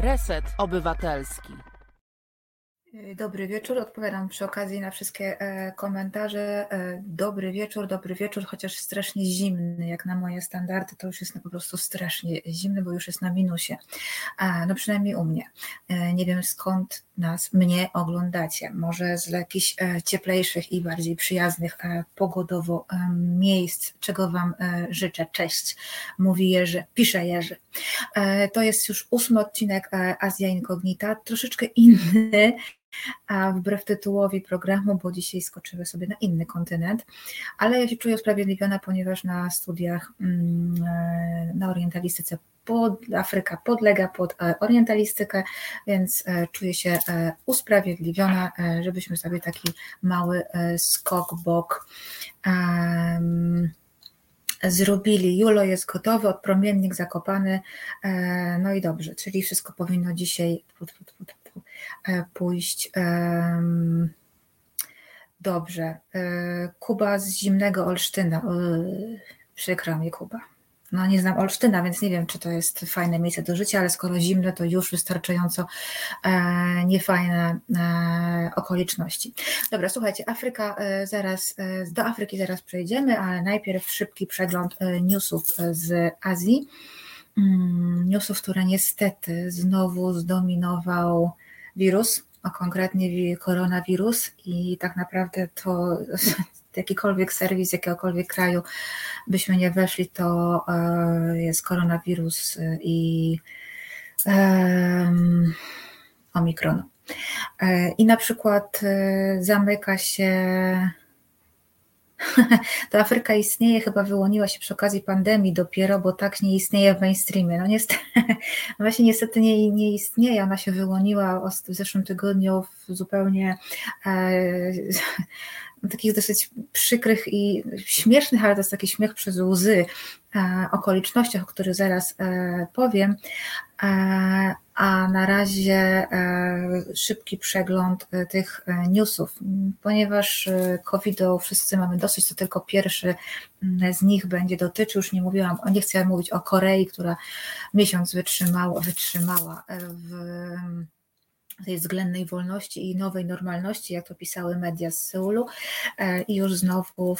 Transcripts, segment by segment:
Reset Obywatelski. Dobry wieczór. Odpowiadam przy okazji na wszystkie e, komentarze. E, dobry wieczór, dobry wieczór, chociaż strasznie zimny, jak na moje standardy, to już jest po prostu strasznie zimny, bo już jest na minusie. No przynajmniej u mnie. E, nie wiem skąd nas, mnie oglądacie. Może z jakichś cieplejszych i bardziej przyjaznych pogodowo miejsc, czego Wam życzę. Cześć, mówi Jerzy, pisze Jerzy. To jest już ósmy odcinek Azja Incognita, troszeczkę inny a wbrew tytułowi programu, bo dzisiaj skoczyły sobie na inny kontynent, ale ja się czuję usprawiedliwiona, ponieważ na studiach mm, e, na orientalistyce pod, Afryka podlega pod e, orientalistykę, więc e, czuję się usprawiedliwiona, żebyśmy sobie taki mały skok bok zrobili. Julo jest gotowy, odpromiennik zakopany, no i dobrze, czyli wszystko powinno dzisiaj pójść. Dobrze. E, Kuba z zimnego Olsztyna. E, przykro mi, Kuba. No nie znam Olsztyna, więc nie wiem, czy to jest fajne miejsce do życia, ale skoro zimne, to już wystarczająco niefajne okoliczności. Dobra, słuchajcie, Afryka zaraz, do Afryki zaraz przejdziemy, ale najpierw szybki przegląd newsów z Azji. Mm, newsów, które niestety znowu zdominował wirus, a konkretnie koronawirus i tak naprawdę to jakikolwiek serwis jakiegokolwiek kraju byśmy nie weszli, to e, jest koronawirus i um, omikron. E, I na przykład e, zamyka się to Afryka istnieje, chyba wyłoniła się przy okazji pandemii dopiero, bo tak nie istnieje w mainstreamie. No niestety, właśnie niestety nie, nie istnieje, ona się wyłoniła w zeszłym tygodniu w zupełnie e, takich dosyć przykrych i śmiesznych, ale to jest taki śmiech przez łzy e, okolicznościach, o których zaraz e, powiem. E, a na razie szybki przegląd tych newsów, ponieważ covid wszyscy mamy dosyć, to tylko pierwszy mm, z nich będzie dotyczył, już nie mówiłam, nie chcę mówić o Korei, która miesiąc wytrzymała, wytrzymała w tej względnej wolności i nowej normalności, jak to pisały media z Seulu, e, i już znowu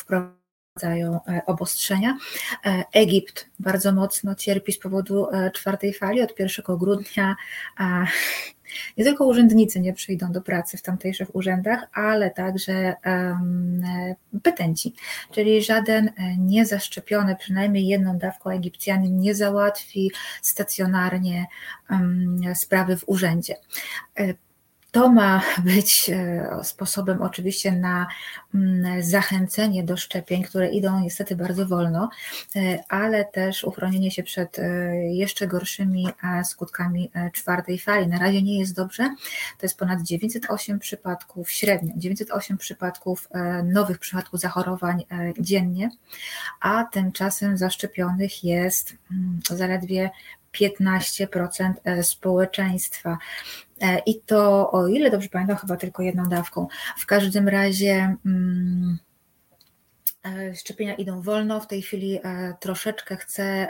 wprowadzają e, obostrzenia. E, Egipt bardzo mocno cierpi z powodu czwartej fali od 1 grudnia nie tylko urzędnicy nie przyjdą do pracy w tamtejszych urzędach, ale także petenci, czyli żaden e, niezaszczepiony przynajmniej jedną dawką Egipcjanin nie załatwi stacjonarnie sprawy w urzędzie. To ma być e, sposobem oczywiście na mm, zachęcenie do szczepień, które idą niestety bardzo wolno, e, ale też uchronienie się przed e, jeszcze gorszymi skutkami czwartej fali. Na razie nie jest dobrze. To jest ponad 908 przypadków średnio, 908 przypadków nowych przypadków zachorowań dziennie, a tymczasem zaszczepionych jest mm, zaledwie 15% społeczeństwa. E, I to, o ile dobrze pamiętam, chyba tylko jedną dawką. W każdym razie mm, e, szczepienia idą wolno. W tej chwili e, troszeczkę chcę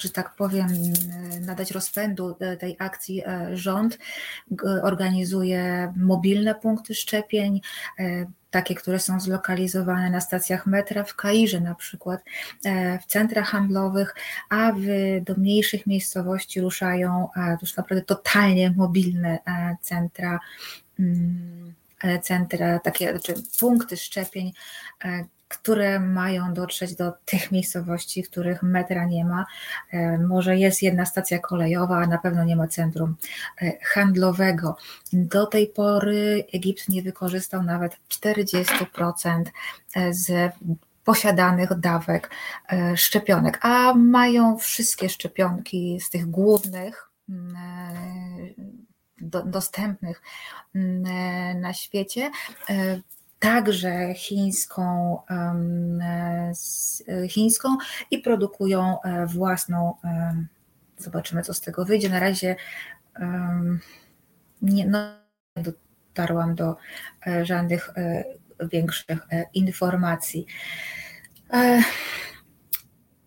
że tak powiem, nadać rozpędu tej akcji rząd. Organizuje mobilne punkty szczepień, takie, które są zlokalizowane na stacjach metra w Kairze na przykład, w centrach handlowych, a w, do mniejszych miejscowości ruszają już naprawdę totalnie mobilne centra, mm, centra, takie znaczy punkty szczepień, które mają dotrzeć do tych miejscowości, w których metra nie ma. E, może jest jedna stacja kolejowa, a na pewno nie ma centrum e, handlowego. Do tej pory Egipt nie wykorzystał nawet 40% e, z posiadanych dawek szczepionek, a mają wszystkie szczepionki z tych głównych mm, dostępnych mm, na świecie także chińską, e, chińską i produkują e, własną. Zobaczymy, co z tego wyjdzie. Na razie nie no, dotarłam do e, żadnych większych informacji.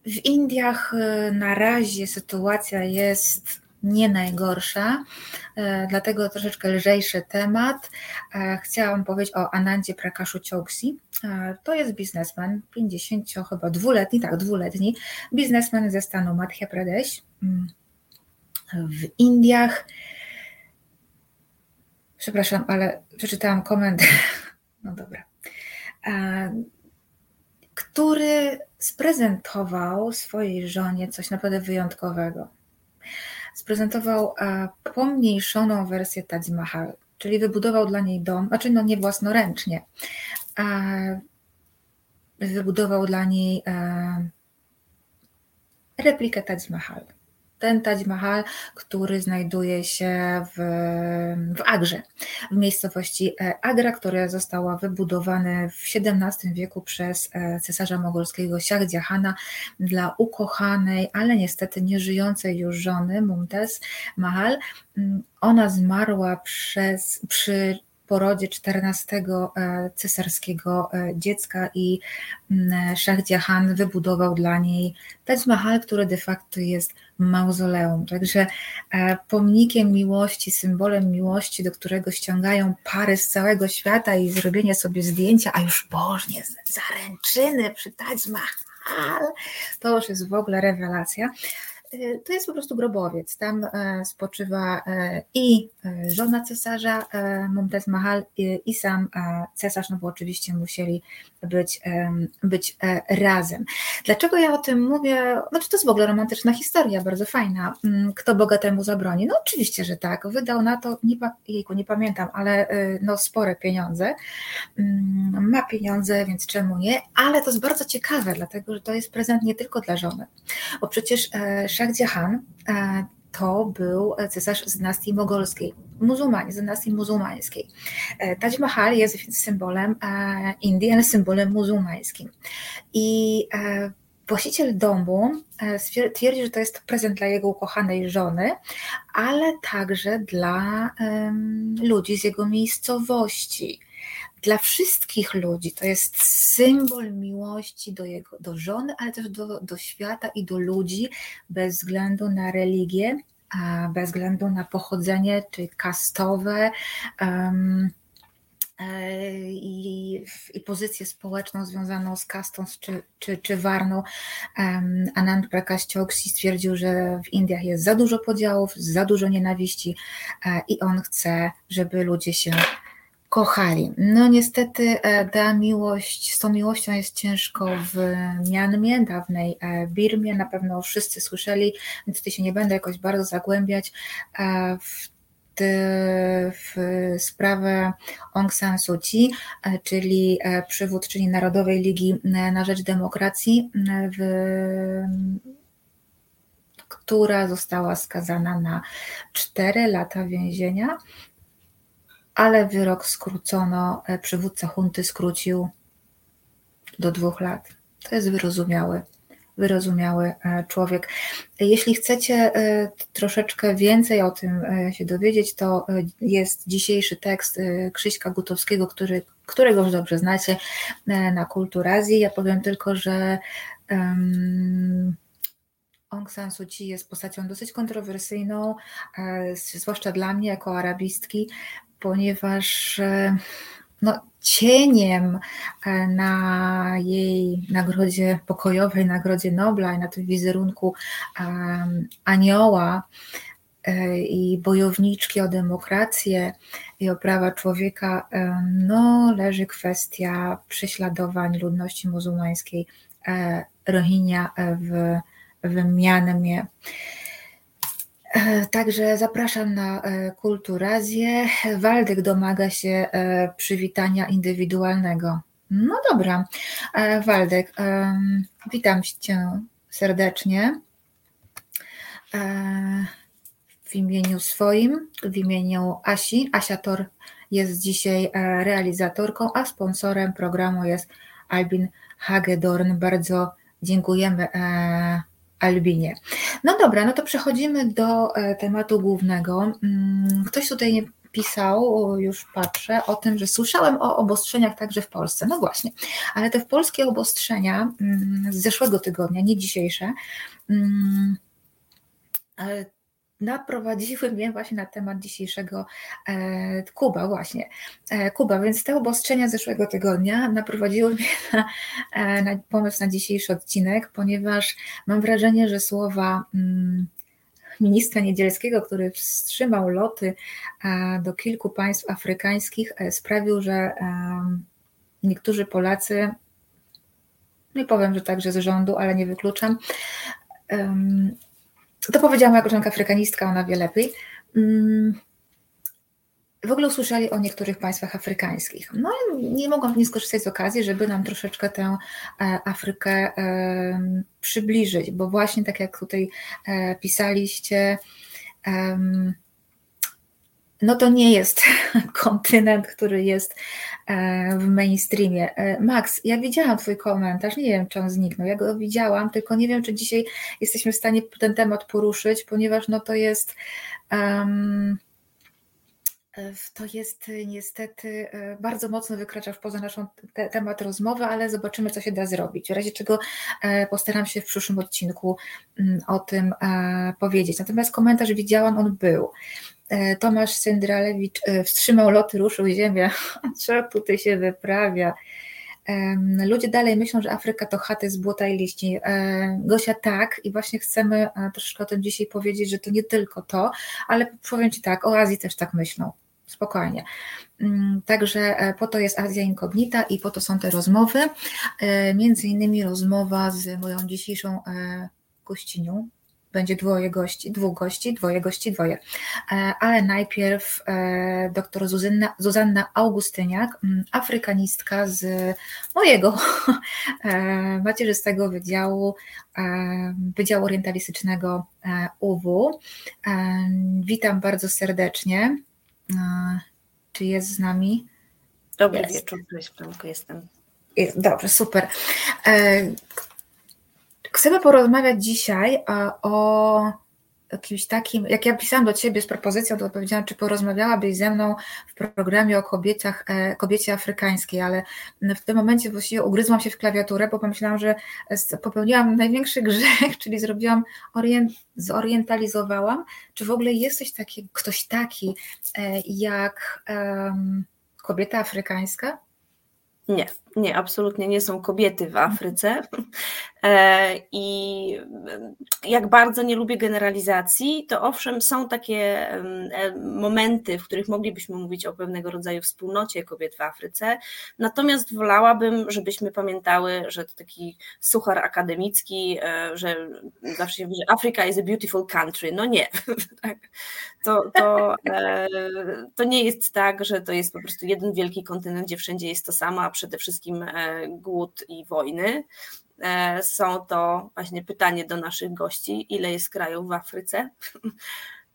W Indiach na razie sytuacja jest nie najgorsza, e, dlatego troszeczkę lżejszy temat. E, chciałam powiedzieć o Anandzie Prakaszu Choksi. E, to jest biznesmen, 50 chyba dwuletni, tak, dwuletni, biznesmen ze stanu Madhya Pradesh mm, w Indiach. Przepraszam, ale przeczytałam komentarz. No dobra. Który sprezentował swojej żonie coś naprawdę wyjątkowego sprezentował e, pomniejszoną wersję Taj Mahal, czyli wybudował dla niej dom, znaczy no nie własnoręcznie, wybudował dla niej e, replikę Taj Mahal ten Taj Mahal, który znajduje się w, w Agrze, w miejscowości e, Agra, która została wybudowana w XVII wieku przez e, cesarza mogolskiego Shah Jahana dla ukochanej, ale niestety nieżyjącej już żony Mumtaz Mahal. Mm, ona zmarła przez, przy porodzie 14 e, cesarskiego e, dziecka i mm, Shah Jahan wybudował dla niej Taj Mahal, który de facto jest mauzoleum. Także e, pomnikiem miłości, symbolem miłości, do którego ściągają pary z całego świata i zrobienie sobie zdjęcia, a już bożnie, zaręczyny przy Taj Mahal, to już jest w ogóle rewelacja. Y, to jest po prostu grobowiec. Tam e, spoczywa e, i e, żona cesarza Mumtaz Mahal i sam cesarz, no bo oczywiście musieli być, być razem. Dlaczego ja o tym mówię? Znaczy to jest w ogóle romantyczna historia, bardzo fajna. Mm, kto bogatemu zabroni? No oczywiście, że tak. Wydał na to, nie, jejku, nie pamiętam, ale no spore pieniądze. Mm, ma pieniądze, więc czemu nie? Ale to jest bardzo ciekawe, dlatego że to jest prezent nie tylko dla żony, bo przecież Shah Jahan e, to był cesarz z dynastii mogolskiej, muzułmanie, z dynastii muzułmańskiej. E, Taj Mahal jest więc symbolem e, Indii, ale symbolem muzułmańskim. I właściciel domu twierdzi, że to jest prezent dla jego ukochanej żony, ale także dla ludzi z jego miejscowości dla wszystkich ludzi. To jest symbol miłości do, jego, do żony, ale też do, do świata i do ludzi, bez względu na religię, bez względu na pochodzenie, czy kastowe. Um, i, i, pozycję społeczną związaną z kastą czy, czy, czy warną. Um, Anand Prakash Chokshi stwierdził, że w Indiach jest za dużo podziałów, za dużo nienawiści e, i on chce, żeby ludzie się kochali. No niestety e, ta miłość, z tą miłością jest ciężko w Mianmie, dawnej e, Birmie, na pewno wszyscy słyszeli, więc tutaj się nie będę jakoś bardzo zagłębiać e, w w sprawę Aung San Suu Kyi, czyli przywódczyni Narodowej Ligi na Rzecz Demokracji, w, która została skazana na 4 lata więzienia ale wyrok skrócono, e, przywódca hunty skrócił do dwóch lat. To jest wyrozumiały, wyrozumiały e, człowiek. Jeśli chcecie e, troszeczkę więcej o tym się dowiedzieć, to jest dzisiejszy tekst Krzyśka Gutowskiego, który, którego już dobrze znacie na Kulturazji. Ja powiem tylko, że um, Aung San Suu Kyi jest postacią dosyć kontrowersyjną, zwłaszcza dla mnie jako arabistki, ponieważ e, no, cieniem e, na jej nagrodzie pokojowej, nagrodzie Nobla i na tym wizerunku anioła i bojowniczki o demokrację i o prawa człowieka, no, leży kwestia prześladowań ludności muzułmańskiej Rohingya w, w Mianmie. E, także zapraszam na e, Kulturazję. Waldek domaga się e, przywitania indywidualnego. No dobra, Waldek, witam Cię serdecznie w imieniu swoim, w imieniu Asi. Asia Tor jest dzisiaj realizatorką, a sponsorem programu jest Albin Hagedorn. Bardzo dziękujemy Albinie. No dobra, no to przechodzimy do e, tematu głównego. Mm, ktoś tutaj nie pisał, już patrzę, o tym, że słyszałem o obostrzeniach także w Polsce. No właśnie, ale te polskie obostrzenia mm, z zeszłego tygodnia, nie dzisiejsze, mm, naprowadziły mnie właśnie na temat dzisiejszego e, Kuba, właśnie. E, Kuba, więc te obostrzenia zeszłego tygodnia naprowadziły mnie na, e, na pomysł na dzisiejszy odcinek, ponieważ mam wrażenie, że słowa mm, ministra Niedzielskiego, który wstrzymał loty do kilku państw afrykańskich, sprawił, że niektórzy Polacy, nie powiem, że także z rządu, ale nie wykluczam, to powiedziałam jako członka afrykanistka, ona wie lepiej. Mm, w ogóle usłyszeli o niektórych państwach afrykańskich. No i nie mogłam nie skorzystać z okazji, żeby nam troszeczkę tę e, Afrykę przybliżyć, bo właśnie tak jak tutaj e, pisaliście, no to nie jest kontynent, który jest e, w mainstreamie. Max, ja widziałam Twój komentarz, nie wiem, czy on zniknął. Ja go widziałam, tylko nie wiem, czy dzisiaj jesteśmy w stanie ten temat poruszyć, ponieważ no to jest. Um, to jest niestety bardzo mocno wykracza poza naszą te, temat rozmowy, ale zobaczymy, co się da zrobić. W razie czego e, postaram się w przyszłym odcinku mm, o tym e, powiedzieć. Natomiast komentarz widziałam, on był. E, Tomasz Syndralewicz wstrzymał loty, ruszył ziemię. Co tutaj się wyprawia? Ludzie dalej myślą, że Afryka to chaty z błota i liści. Gosia tak i właśnie chcemy troszeczkę o tym dzisiaj powiedzieć, że to nie tylko to, ale powiem Ci tak, o Azji też tak myślą spokojnie. Mm, także e, po to jest Azja Inkognita i po to są te rozmowy. E, między innymi rozmowa z moją dzisiejszą e, gościnią. Będzie dwoje gości, dwóch gości, dwoje gości, dwoje. Ale najpierw dr Zuzanna, Zuzanna Augustyniak, afrykanistka z mojego macierzystego wydziału, Wydziału Orientalistycznego UW. Witam bardzo serdecznie. Czy jest z nami? Dobry jest. wieczór, cześć Franko, jestem. Jest, dobrze, super. Chcemy porozmawiać dzisiaj o jakimś takim, jak ja pisałam do Ciebie z propozycją, to powiedziałam, czy porozmawiałabyś ze mną w programie o kobietach, e, kobiecie afrykańskiej, ale w tym momencie właściwie ugryzłam się w klawiaturę, bo pomyślałam, że popełniłam największy grzech, czyli zrobiłam, orient, zorientalizowałam, czy w ogóle jesteś taki, ktoś taki e, jak um, kobieta afrykańska? Nie, nie, absolutnie nie są kobiety w Afryce. E, I jak bardzo nie lubię generalizacji, to owszem, są takie e, momenty, w których moglibyśmy mówić o pewnego rodzaju wspólnocie kobiet w Afryce. Natomiast wolałabym, żebyśmy pamiętały, że to taki suchar akademicki, e, że zawsze się mówi, że Afryka is a beautiful country. No nie. Tak. To, to, to nie jest tak, że to jest po prostu jeden wielki kontynent, gdzie wszędzie jest to samo, a przede wszystkim głód i wojny. E, są to właśnie pytanie do naszych gości, ile jest krajów w Afryce.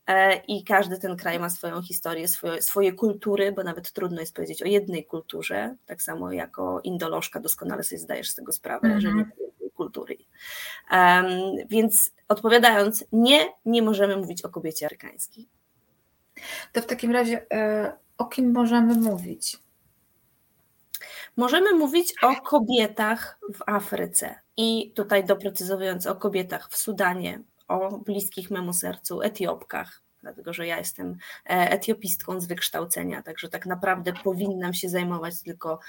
E, I każdy ten kraj ma swoją historię, swoje, swoje kultury, bo nawet trudno jest powiedzieć o jednej kulturze, tak samo jako indolożka doskonale sobie zdajesz z tego sprawę, mm -hmm. że nie ma jednej kultury. Um, więc odpowiadając, nie, nie możemy mówić o kobiecie afrykańskiej. To w takim razie e, o kim możemy mówić? Możemy mówić o kobietach w Afryce. I tutaj doprecyzowując o kobietach w Sudanie, o bliskich memu sercu Etiopkach, dlatego że ja jestem e, etiopistką z wykształcenia, także tak naprawdę powinnam się zajmować tylko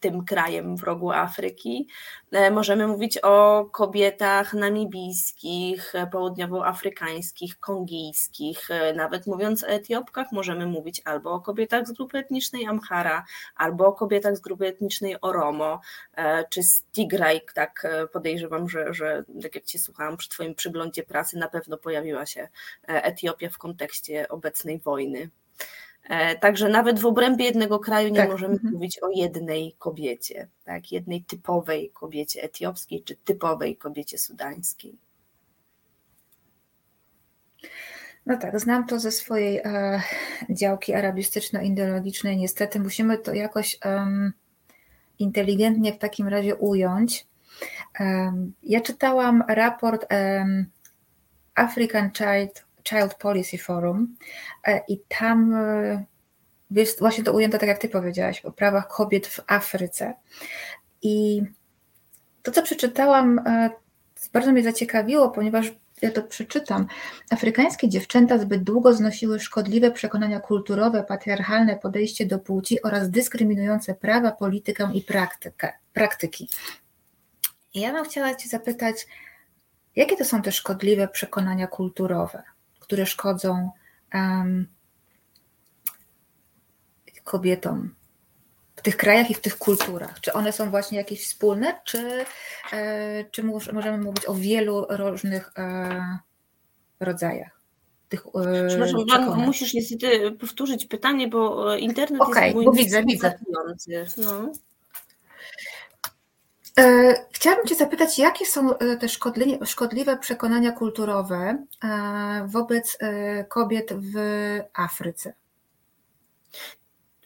tym krajem w rogu Afryki. E, możemy mówić o kobietach namibijskich, południowoafrykańskich, kongijskich, e, nawet mówiąc o Etiopkach, możemy mówić albo o kobietach z grupy etnicznej Amhara, albo o kobietach z grupy etnicznej Oromo, czy z Tigray, tak podejrzewam, że, że tak jak Cię słuchałam przy Twoim przyglądzie pracy, na pewno pojawiła się E, Etiopia w kontekście obecnej wojny. E, także nawet w obrębie jednego kraju nie tak. możemy mhm. mówić o jednej kobiecie, tak, jednej typowej kobiecie etiopskiej czy typowej kobiecie sudańskiej. No tak, znam to ze swojej e, działki arabistyczno-indologicznej. Niestety musimy to jakoś um, inteligentnie w takim razie ująć. Um, ja czytałam raport um, African Child Child Policy Forum e, i tam jest właśnie to ujęte tak jak ty powiedziałaś, o prawach kobiet w Afryce. I to, co przeczytałam, e, bardzo mnie zaciekawiło, ponieważ ja to przeczytam. Afrykańskie dziewczęta zbyt długo znosiły szkodliwe przekonania kulturowe, patriarchalne podejście do płci oraz dyskryminujące prawa, politykę i praktykę, praktyki. I ja bym chciała Cię zapytać, jakie to są te szkodliwe przekonania kulturowe, które szkodzą um, kobietom w tych krajach i w tych kulturach? Czy one są właśnie jakieś wspólne, czy, e, czy możemy mówić o wielu różnych e, rodzajach? Tych, e, Przepraszam, musisz niestety powtórzyć pytanie, bo internet okay, jest bo widzę, widzę. No. Chciałabym Cię zapytać, jakie są te szkodliwe, przekonania kulturowe wobec kobiet w Afryce?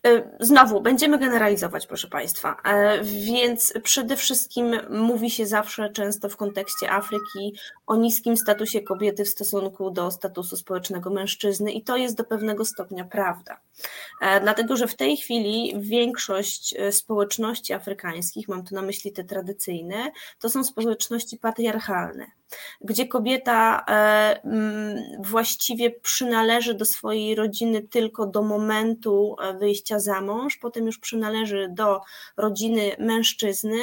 E, znowu, będziemy generalizować, proszę Państwa, e, więc przede wszystkim mówi się zawsze często w kontekście Afryki o niskim statusie kobiety w stosunku do statusu społecznego mężczyzny i to jest do pewnego stopnia prawda. E, dlatego, że w tej chwili większość społeczności afrykańskich, mam tu na myśli te tradycyjne, to są społeczności patriarchalne gdzie kobieta e, mm, właściwie przynależy do swojej rodziny tylko do momentu e, wyjścia za mąż, potem już przynależy do rodziny mężczyzny,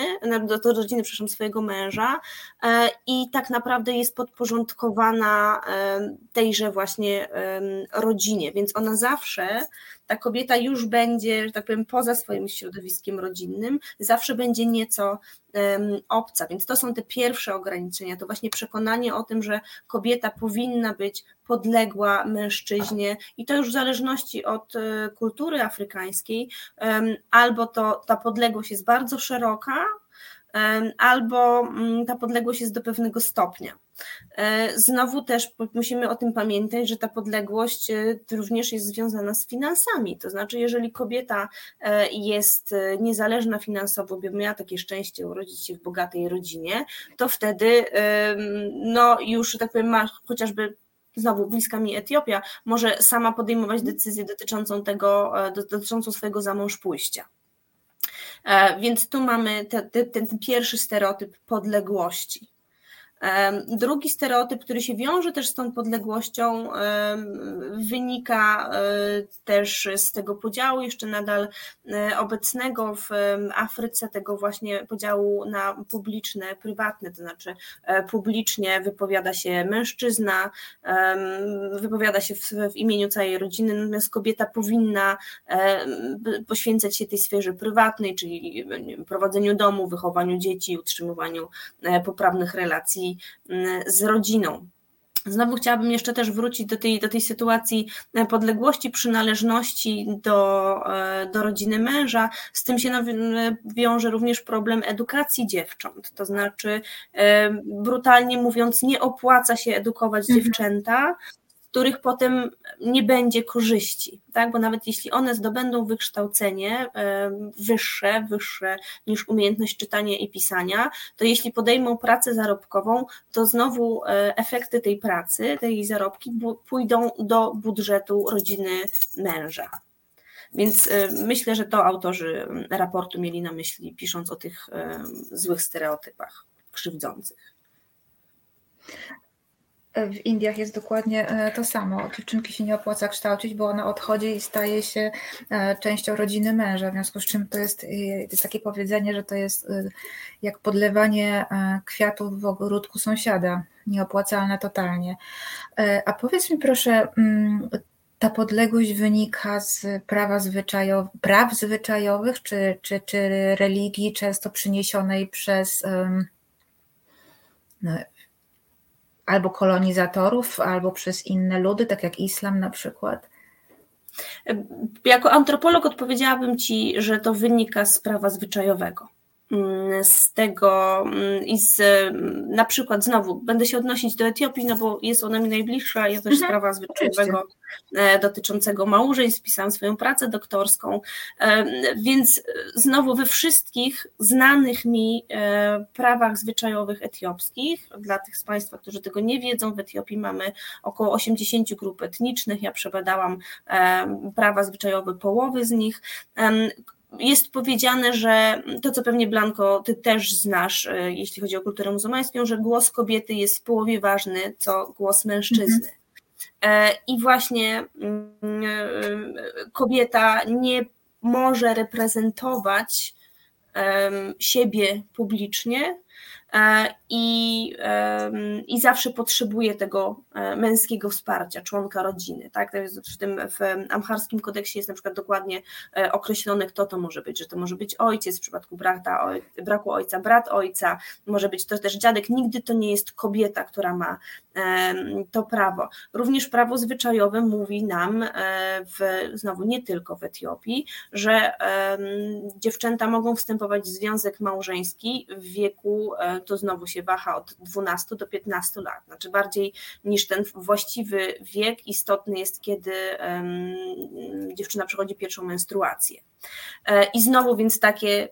do, do rodziny, przepraszam, swojego męża e, i tak naprawdę jest podporządkowana tejże właśnie rodzinie, więc ona zawsze ta kobieta już będzie, że tak powiem, poza swoim środowiskiem rodzinnym, zawsze będzie nieco um, obca. Więc to są te pierwsze ograniczenia, to właśnie przekonanie o tym, że kobieta powinna być podległa mężczyźnie i to już w zależności od e, kultury afrykańskiej, um, albo to ta podległość jest bardzo szeroka, albo mm, ta podległość jest do pewnego stopnia. E, znowu też musimy o tym pamiętać, że ta podległość e, również jest związana z finansami. To znaczy, jeżeli kobieta e, jest niezależna finansowo, by miała takie szczęście urodzić się w bogatej rodzinie, to wtedy no już, tak powiem, ma chociażby znowu bliska mi Etiopia, może sama podejmować decyzję dotyczącą tego, dotyczącą swojego zamąż pójścia. Więc tu mamy te, te, ten pierwszy stereotyp podległości. Drugi stereotyp, który się wiąże też z tą podległością, wynika e, też z tego podziału, jeszcze nadal e, obecnego w Afryce, tego właśnie podziału na publiczne, prywatne, to znaczy e, publicznie wypowiada się mężczyzna, wypowiada się w, w imieniu całej rodziny, natomiast kobieta powinna poświęcać się tej sferze prywatnej, czyli prowadzeniu domu, wychowaniu dzieci, utrzymywaniu poprawnych relacji Mm, z rodziną. Znowu chciałabym jeszcze też wrócić do tej, do tej sytuacji podległości, przynależności do, e, do rodziny męża. Z tym się wiąże również problem edukacji dziewcząt. To znaczy, e, brutalnie mówiąc, nie opłaca się edukować mhm. dziewczęta, których potem nie będzie korzyści, tak? bo nawet jeśli one zdobędą wykształcenie wyższe, wyższe niż umiejętność czytania i pisania, to jeśli podejmą pracę zarobkową, to znowu e, efekty tej pracy, tej zarobki pójdą do budżetu rodziny męża. Więc e, myślę, że to autorzy raportu mieli na myśli, pisząc o tych złych stereotypach krzywdzących w Indiach jest dokładnie e, to samo. Dziewczynki się nie opłaca kształcić, bo ona odchodzi i staje się e, częścią rodziny męża, w związku z czym to jest, to jest takie powiedzenie, że to jest e, jak podlewanie kwiatów w ogródku sąsiada, nieopłacalne totalnie. A powiedz mi proszę, mm, ta podległość wynika z prawa zwyczajow, praw zwyczajowych czy, czy, czy religii często przyniesionej przez no, albo kolonizatorów, albo przez inne ludy, tak jak islam na przykład? Jako antropolog odpowiedziałabym Ci, że to wynika z prawa zwyczajowego. Mm, z tego mm, i z mm, na przykład znowu będę się odnosić do Etiopii, no bo jest ona mi najbliższa, jest też mhm, sprawa zwyczajowego e, dotyczącego małżeństw, pisałam swoją pracę doktorską, e, więc znowu we wszystkich znanych mi e, prawach zwyczajowych etiopskich, dla tych z Państwa, którzy tego nie wiedzą, w Etiopii mamy około 80 grup etnicznych, ja przebadałam prawa zwyczajowe połowy z nich, jest powiedziane, że to, co pewnie Blanko, ty też znasz, jeśli chodzi o kulturę muzułmańską, że głos kobiety jest w połowie ważny, co głos mężczyzny. Mhm. I właśnie mm, kobieta nie może reprezentować siebie publicznie, E, i, i zawsze potrzebuje tego e, męskiego wsparcia, członka rodziny. Tak? W tym w amharskim kodeksie jest na przykład dokładnie e, określone, kto to może być, że to może być ojciec w przypadku brata, braku ojca, brat ojca, może być to też dziadek, nigdy to nie jest kobieta, która ma to prawo. Również prawo zwyczajowe mówi nam, w, znowu nie tylko w Etiopii, że dziewczęta mogą wstępować w związek małżeński w wieku to znowu się waha od 12 do 15 lat. Znaczy bardziej niż ten właściwy wiek istotny jest, kiedy dziewczyna przechodzi pierwszą menstruację. E, I znowu więc takie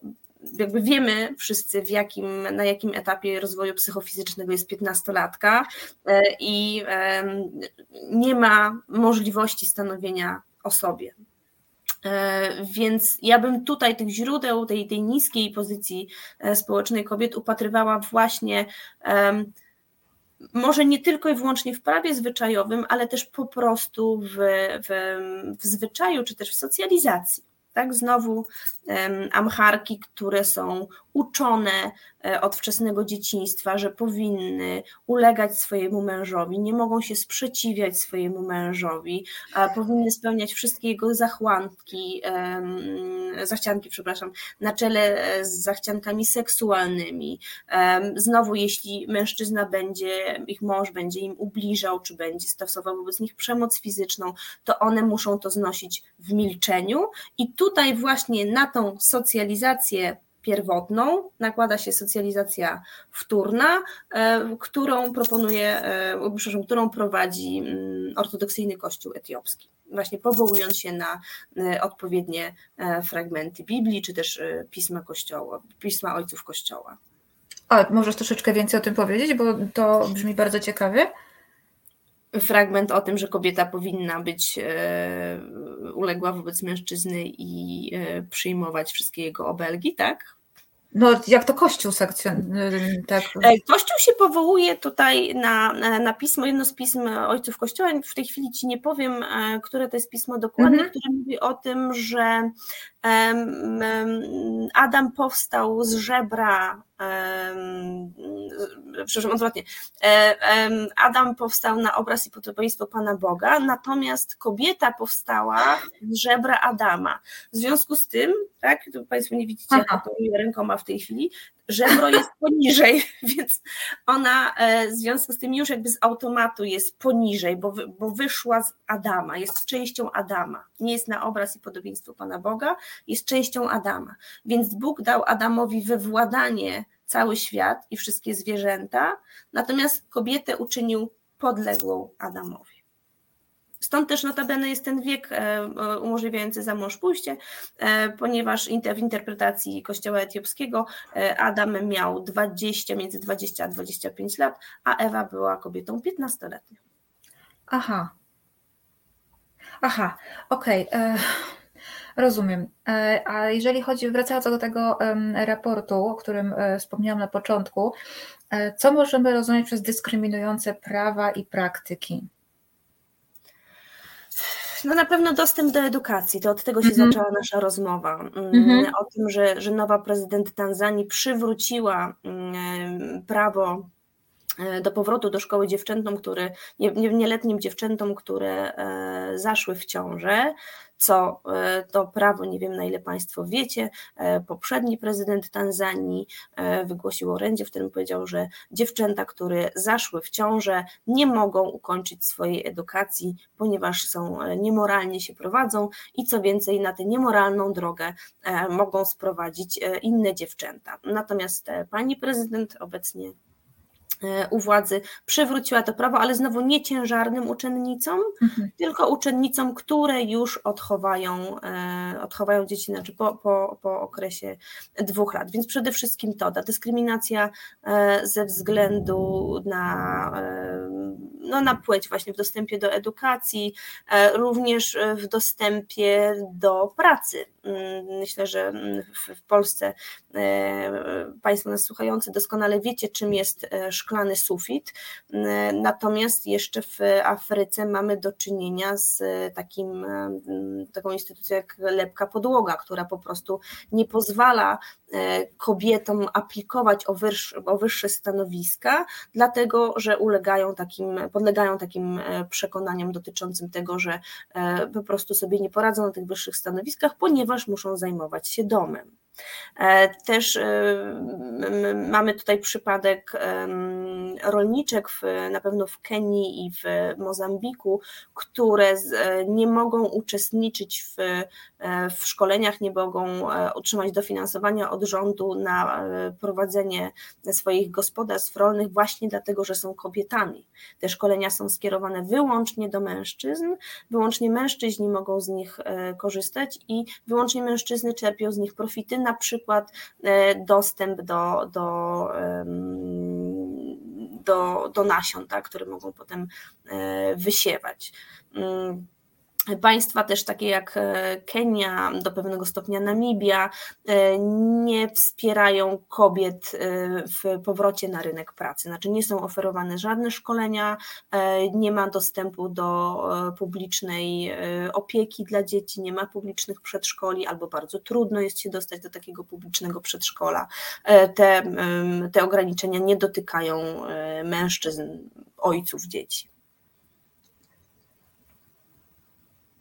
jakby wiemy wszyscy, w jakim, na jakim etapie rozwoju psychofizycznego jest piętnastolatka e, i nie ma możliwości stanowienia o sobie. E, więc ja bym tutaj tych źródeł, tej, tej niskiej pozycji e, społecznej kobiet upatrywała właśnie może nie tylko i wyłącznie w prawie zwyczajowym, ale też po prostu w, w, w zwyczaju czy też w socjalizacji. Tak, znowu amharki, które są uczone od wczesnego dzieciństwa, że powinny ulegać swojemu mężowi, nie mogą się sprzeciwiać swojemu mężowi, powinny spełniać wszystkie jego zachłanki, zachcianki, przepraszam, na czele e, z zachciankami seksualnymi. Znowu, jeśli mężczyzna będzie, ich mąż będzie im ubliżał, czy będzie stosował wobec nich przemoc fizyczną, to one muszą to znosić w milczeniu i tutaj właśnie na tą socjalizację pierwotną, nakłada się socjalizacja wtórna, e, którą proponuje, e, przepraszam, którą prowadzi mm, ortodoksyjny kościół etiopski. Właśnie powołując się na e, odpowiednie fragmenty Biblii, czy też pisma kościoła, pisma ojców kościoła. A, możesz troszeczkę więcej o tym powiedzieć, bo to brzmi bardzo ciekawie fragment o tym, że kobieta powinna być e, uległa wobec mężczyzny i e, przyjmować wszystkie jego obelgi, tak? No, jak to Kościół sekcjon... tak. E, Kościół się powołuje tutaj na, na pismo, jedno z pism ojców Kościoła. W tej chwili ci nie powiem, które to jest pismo dokładnie, mhm. które mówi o tym, że Adam powstał z żebra przepraszam, odwrotnie, e, Adam powstał na obraz i podobieństwo Pana Boga, natomiast kobieta powstała z żebra Adama. W związku z tym, tak, to Państwo nie widzicie, jak operuję rękoma w tej chwili, żebro jest poniżej, więc ona e, w związku z tym już jakby z automatu jest poniżej, bo, bo wyszła z Adama, jest częścią Adama, nie jest na obraz i podobieństwo Pana Boga, jest częścią Adama. Więc Bóg dał Adamowi wywładanie cały świat i wszystkie zwierzęta, natomiast kobietę uczynił podległą Adamowi. Stąd też notabene jest ten wiek e, umożliwiający za mąż pójście, e, ponieważ w interpretacji kościoła etiopskiego e, Adam miał 20, między 20 a 25 lat, a Ewa była kobietą 15-letnią. Aha. Aha, okej. Okay. Rozumiem. A jeżeli chodzi, wracając do tego raportu, o którym wspomniałam na początku, co możemy rozumieć przez dyskryminujące prawa i praktyki? No na pewno dostęp do edukacji, to od tego się mhm. zaczęła nasza rozmowa. Mm, mhm. O tym, że, że nowa prezydent Tanzanii przywróciła mm, prawo e, do powrotu do szkoły dziewczętom, które, nieletnim dziewczętom, które e, zaszły w ciążę co e, to prawo, nie wiem na ile Państwo wiecie, e, poprzedni prezydent Tanzanii e, wygłosił orędzie, w którym powiedział, że dziewczęta, które zaszły w ciążę, nie mogą ukończyć swojej edukacji, ponieważ są niemoralnie się prowadzą i co więcej, na tę niemoralną drogę mogą sprowadzić inne dziewczęta. Natomiast pani prezydent obecnie u władzy przywróciła to prawo, ale znowu nie ciężarnym uczennicom, mhm. tylko uczennicom, które już odchowają, e, odchowają dzieci znaczy po, po, po okresie dwóch lat. Więc przede wszystkim to, ta dyskryminacja e, ze względu na, no, na płeć, właśnie w dostępie do edukacji, również w dostępie do pracy. Mm, myślę, że w Polsce Państwo nas słuchający doskonale wiecie, czym jest szklany sufit. Natomiast jeszcze w Afryce mamy do czynienia z takim, taką instytucją jak lepka podłoga, która po prostu nie pozwala e, kobietom aplikować o, wyższe, o wyższe stanowiska, dlatego że ulegają takim, podlegają takim e, przekonaniom dotyczącym tego, że e, po prostu sobie nie poradzą na tych wyższych stanowiskach, ponieważ muszą zajmować się domem. Też mamy tutaj przypadek rolniczek w, na pewno w Kenii i w Mozambiku, które nie mogą uczestniczyć w, w szkoleniach, nie mogą e, otrzymać dofinansowania od rządu na e, prowadzenie swoich gospodarstw rolnych właśnie dlatego, że są kobietami. Te szkolenia są skierowane wyłącznie do mężczyzn, wyłącznie mężczyźni mogą z nich e, korzystać i wyłącznie mężczyzny czerpią z nich profity, na przykład dostęp do, do do, do nasion, tak, które mogą potem e, wysiewać. Państwa też takie jak e, Kenia, do pewnego stopnia Namibia, e, nie wspierają kobiet e, w powrocie na rynek pracy. Znaczy nie są oferowane żadne szkolenia, nie ma dostępu do publicznej opieki dla dzieci, nie ma publicznych przedszkoli, albo bardzo trudno jest się dostać do takiego publicznego przedszkola. Te, te ograniczenia nie dotykają mężczyzn, ojców dzieci. E,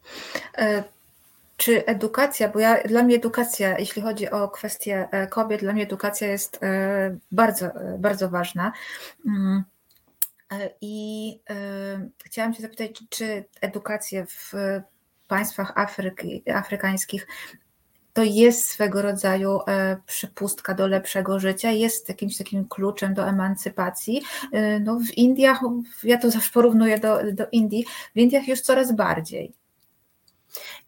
czy edukacja, bo ja, dla mnie edukacja, jeśli chodzi o kwestię e, kobiet, dla mnie edukacja jest e, bardzo, bardzo ważna. Mm. I chciałam Cię zapytać, czy, edukację w państwach Afryki, afrykańskich to jest swego rodzaju przypustka do lepszego życia, jest jakimś takim kluczem do emancypacji. No w Indiach, ja to zawsze porównuję do, do Indii, w Indiach już coraz bardziej.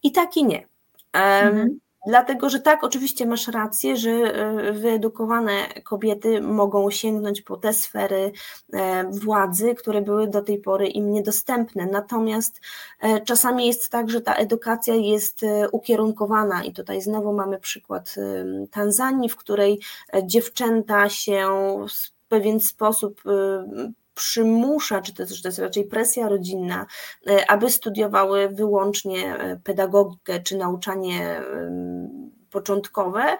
I tak i nie. Mhm. Dlatego, że tak, oczywiście masz rację, że e, wyedukowane kobiety mogą sięgnąć po te sfery e, władzy, które były do tej pory im niedostępne. Natomiast e, czasami jest tak, że ta edukacja jest ukierunkowana, i tutaj znowu mamy przykład Tanzanii, w której dziewczęta się w pewien sposób przymusza, czy czy to jest raczej presja rodzinna, e, aby studiowały wyłącznie e, pedagogikę czy nauczanie początkowe,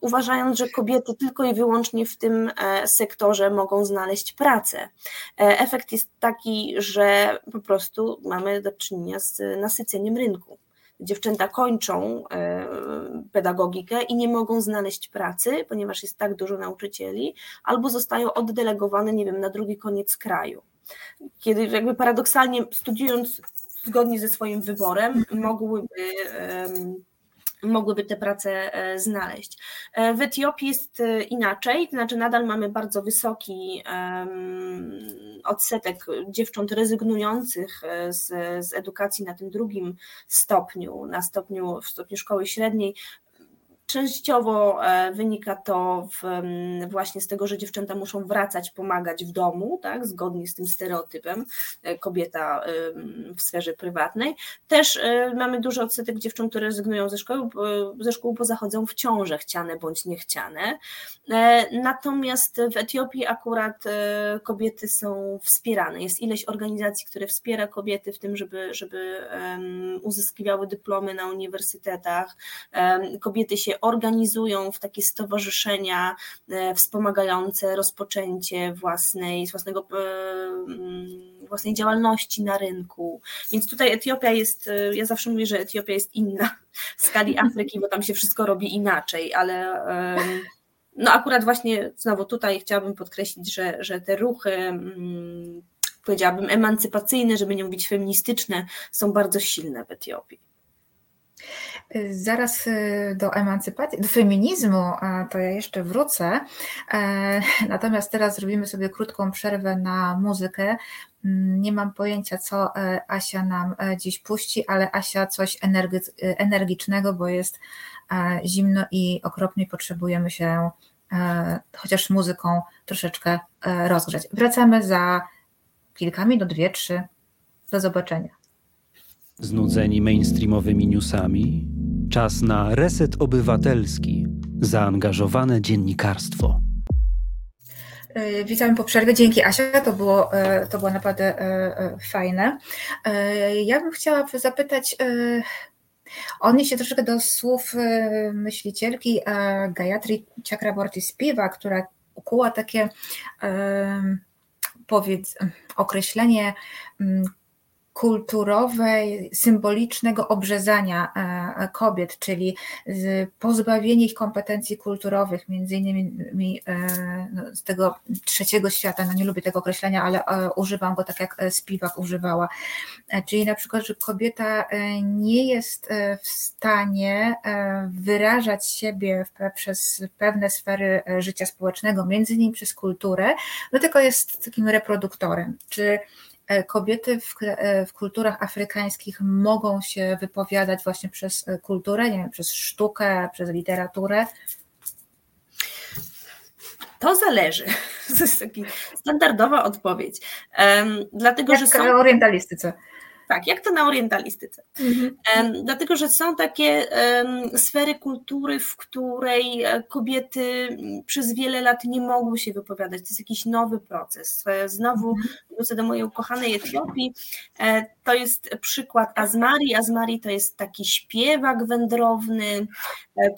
uważając, że kobiety tylko i wyłącznie w tym e, sektorze mogą znaleźć pracę. Efekt jest taki, że po prostu mamy do czynienia z nasyceniem rynku dziewczęta kończą e, pedagogikę i nie mogą znaleźć pracy, ponieważ jest tak dużo nauczycieli, albo zostają oddelegowane, nie wiem, na drugi koniec kraju. Kiedy jakby paradoksalnie studiując zgodnie ze swoim wyborem, mogłyby mogłyby te prace e, znaleźć. E, w Etiopii jest e, inaczej, to znaczy nadal mamy bardzo wysoki odsetek dziewcząt rezygnujących z, z edukacji na tym drugim stopniu, na stopniu, w stopniu szkoły średniej, Częściowo e, wynika to w, właśnie z tego, że dziewczęta muszą wracać, pomagać w domu, tak, zgodnie z tym stereotypem e, kobieta w sferze prywatnej. Też e, mamy duży odsetek dziewcząt, które rezygnują ze szkoły, ze szkół, bo zachodzą w ciąże, chciane bądź niechciane. Natomiast w Etiopii akurat kobiety są wspierane. Jest ileś organizacji, które wspiera kobiety w tym, żeby, żeby uzyskiwały dyplomy na uniwersytetach. Kobiety się organizują w takie stowarzyszenia e, wspomagające rozpoczęcie własnej, własnego, e, mm, własnej działalności na rynku. Więc tutaj Etiopia jest, e, ja zawsze mówię, że Etiopia jest inna w skali Afryki, bo tam się wszystko robi inaczej, ale no akurat właśnie znowu tutaj chciałabym podkreślić, że, że te ruchy mm, powiedziałabym emancypacyjne, żeby nie mówić feministyczne, są bardzo silne w Etiopii. Zaraz y, do emancypacji, do feminizmu, to ja jeszcze wrócę. E, natomiast teraz zrobimy sobie krótką przerwę na muzykę. Mm, nie mam pojęcia, co e, Asia nam e, dziś puści, ale Asia coś energicznego, bo jest zimno i okropnie potrzebujemy się chociaż muzyką troszeczkę rozgrzać. Wracamy za kilka minut, dwie, trzy. Do zobaczenia. Znudzeni mainstreamowymi newsami? Czas na reset obywatelski, zaangażowane dziennikarstwo. E, witamy po przerwie. Dzięki Asia, to było, e, to było naprawdę e, fajne. Ja bym chciała zapytać, odnieść się troszeczkę do słów myślicielki Gayatri Chakraborty Spiva, która ukuła takie powiedz, określenie kulturowej, symbolicznego obrzezania e, kobiet, czyli pozbawienie ich kompetencji kulturowych, między innymi e, no, z tego trzeciego świata, no nie lubię tego określenia, ale e, używam go tak jak Spiwak używała, czyli na przykład, że kobieta nie jest w stanie wyrażać siebie przez pewne sfery życia społecznego, między innymi przez kulturę, no tylko jest takim reproduktorem, czy E, kobiety w, e, w, kulturach afrykańskich mogą się wypowiadać właśnie przez e, kulturę, nie wiem, przez sztukę, przez literaturę? To zależy. To jest taka standardowa odpowiedź. Um, dlatego, Jak że są... orientalistyce. Tak, jak to na orientalistyce. Mhm. Dlatego, że są takie sfery kultury, w której e, kobiety przez wiele lat nie mogły się wypowiadać. To jest jakiś nowy proces. E, znowu mhm. wrócę do mojej ukochanej Etiopii. E, to jest przykład Azmari. Azmari to jest taki śpiewak wędrowny,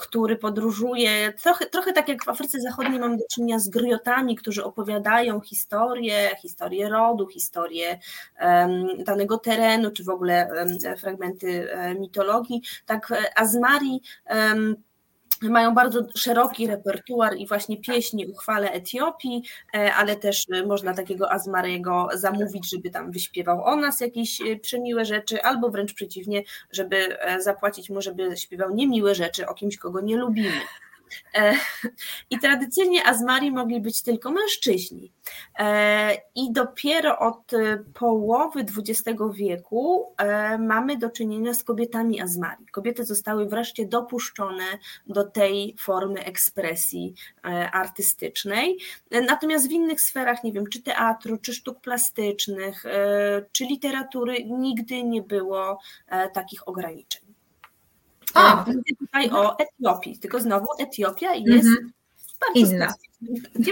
który podróżuje, trochę, trochę tak jak w Afryce Zachodniej mamy do czynienia z griotami, którzy opowiadają historię, historię rodu, historię um, danego terenu, czy w ogóle fragmenty e, mitologii, tak e, Azmari mają bardzo szeroki repertuar i właśnie pieśni uchwale Etiopii, e, ale też można takiego Azmarego zamówić, żeby tam wyśpiewał o nas jakieś przemiłe rzeczy, albo wręcz przeciwnie, żeby zapłacić mu, żeby śpiewał niemiłe rzeczy o kimś, kogo nie lubimy. E, I tradycyjnie azmari mogli być tylko mężczyźni. E, I dopiero od połowy XX wieku e, mamy do czynienia z kobietami azmari. Kobiety zostały wreszcie dopuszczone do tej formy ekspresji artystycznej. Natomiast w innych sferach, nie wiem, czy teatru, czy sztuk plastycznych, czy literatury, nigdy nie było takich ograniczeń. A. Mówię tutaj o Etiopii, tylko znowu Etiopia jest mhm. bardzo inna.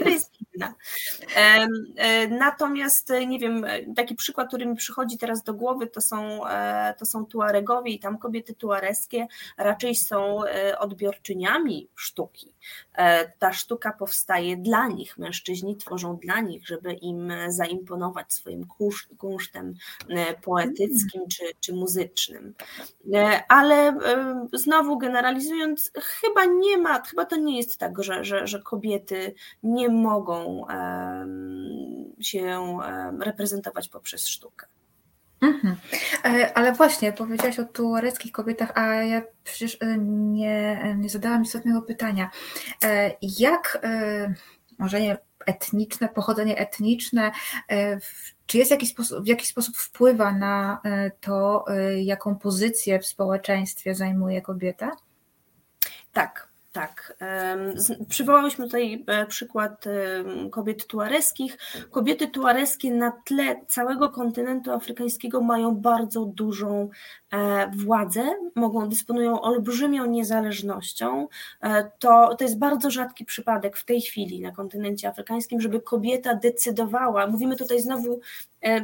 Jest inna? E, natomiast nie wiem, taki przykład, który mi przychodzi teraz do głowy, to są, e, to są Tuaregowie i tam kobiety tuareskie raczej są e, odbiorczyniami sztuki. Ta sztuka powstaje dla nich, mężczyźni tworzą dla nich, żeby im zaimponować swoim kunsztem poetyckim czy, czy muzycznym. Ale znowu generalizując, chyba nie ma, chyba to nie jest tak, że, że, że kobiety nie mogą się reprezentować poprzez sztukę. Mhm. E, ale właśnie, powiedziałaś o tuareckich kobietach, a ja przecież e, nie, nie zadałam istotnego pytania. E, jak, może nie etniczne, pochodzenie etniczne, czy jest jakiś sposób, w jakiś sposób wpływa na to, jaką pozycję w społeczeństwie zajmuje kobieta? Tak, tak. Przywołałyśmy tutaj e, przykład kobiet tuareskich. Kobiety tuareskie na tle całego kontynentu afrykańskiego mają bardzo dużą e, władzę, mogą, dysponują olbrzymią niezależnością. E, to, to jest bardzo rzadki przypadek w tej chwili na kontynencie afrykańskim, żeby kobieta decydowała. Mówimy tutaj znowu,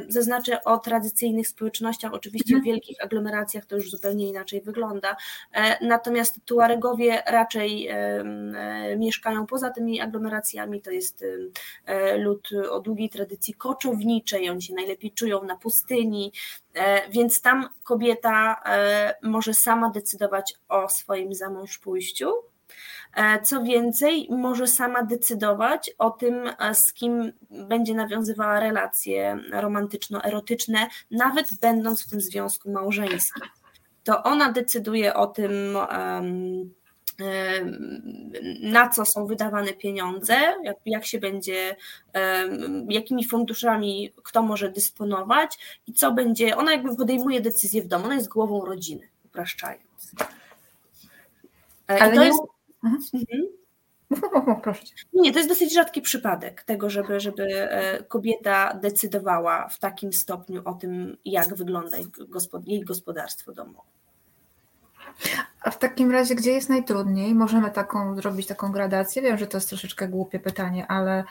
zaznaczę o tradycyjnych społecznościach, oczywiście w mhm. wielkich aglomeracjach to już zupełnie inaczej wygląda. Natomiast Tuaregowie raczej E, mieszkają poza tymi aglomeracjami. To jest e, lud o długiej tradycji koczowniczej, oni się najlepiej czują na pustyni, e, więc tam kobieta może sama decydować o swoim zamąż pójściu. Co więcej, może sama decydować o tym, z kim będzie nawiązywała relacje romantyczno-erotyczne, nawet będąc w tym związku małżeńskim. To ona decyduje o tym, na co są wydawane pieniądze, jak, jak się będzie, jakimi funduszami kto może dysponować i co będzie, ona jakby podejmuje decyzję w domu, ona jest głową rodziny, upraszczając. E, Ale to jest... Mhm. mhm. Mów, mów, mów, proszę. Nie, to jest dosyć rzadki przypadek tego, żeby, żeby kobieta decydowała w takim stopniu o tym, jak wygląda jej gospodarstwo domowe. A w takim razie, gdzie jest najtrudniej? Możemy taką zrobić taką gradację. Wiem, że to jest troszeczkę głupie pytanie, ale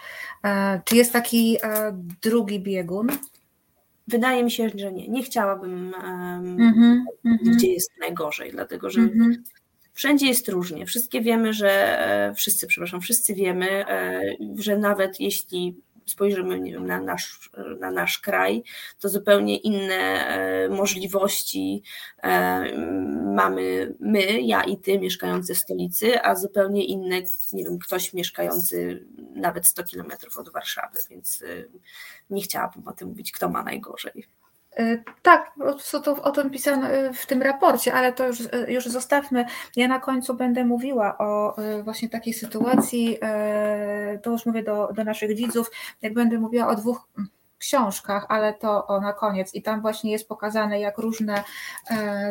e, czy jest taki e, drugi biegun? Wydaje mi się, że nie. Nie chciałabym, um, mm -hmm, gdzie jest najgorzej, dlatego że mm -hmm. Wszędzie jest różnie. Wszystkie wiemy, że e, wszyscy, przepraszam, wszyscy wiemy, e, że nawet jeśli spojrzymy nie wiem, na, nasz, na nasz kraj, to zupełnie inne e, możliwości mamy my, ja i ty mieszkający w stolicy, a zupełnie inne, nie wiem, ktoś mieszkający nawet 100 kilometrów od Warszawy, więc nie chciałabym o tym mówić, kto ma najgorzej. E, tak, co to o tym pisano e, w tym raporcie, ale to już, e, już zostawmy. Ja na końcu będę mówiła o właśnie takiej sytuacji, to już mówię do, do naszych widzów, jak będę mówiła o dwóch książkach, ale to o, na koniec i tam właśnie jest pokazane jak różne,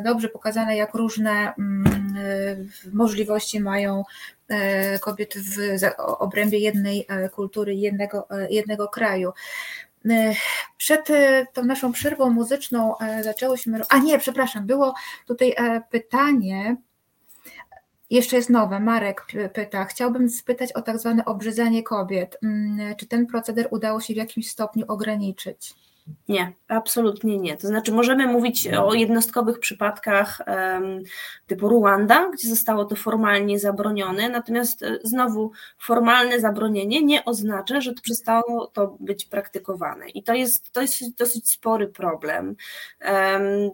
dobrze pokazane jak różne mm, możliwości mają kobiety w obrębie jednej kultury, jednego, jednego kraju. E, przed e, tą naszą przerwą muzyczną e, zaczęłyśmy. A nie, przepraszam, było tutaj pytanie. Jeszcze jest nowe. Marek pyta. Chciałbym spytać o tak zwane obrzydzanie kobiet. Mm, czy ten proceder udało się w jakimś stopniu ograniczyć? Nie, absolutnie nie. To znaczy, możemy mówić o jednostkowych przypadkach typu Ruanda, gdzie zostało to formalnie zabronione, natomiast e, znowu formalne zabronienie nie oznacza, że przestało to być praktykowane. I to jest, to jest dosyć spory problem,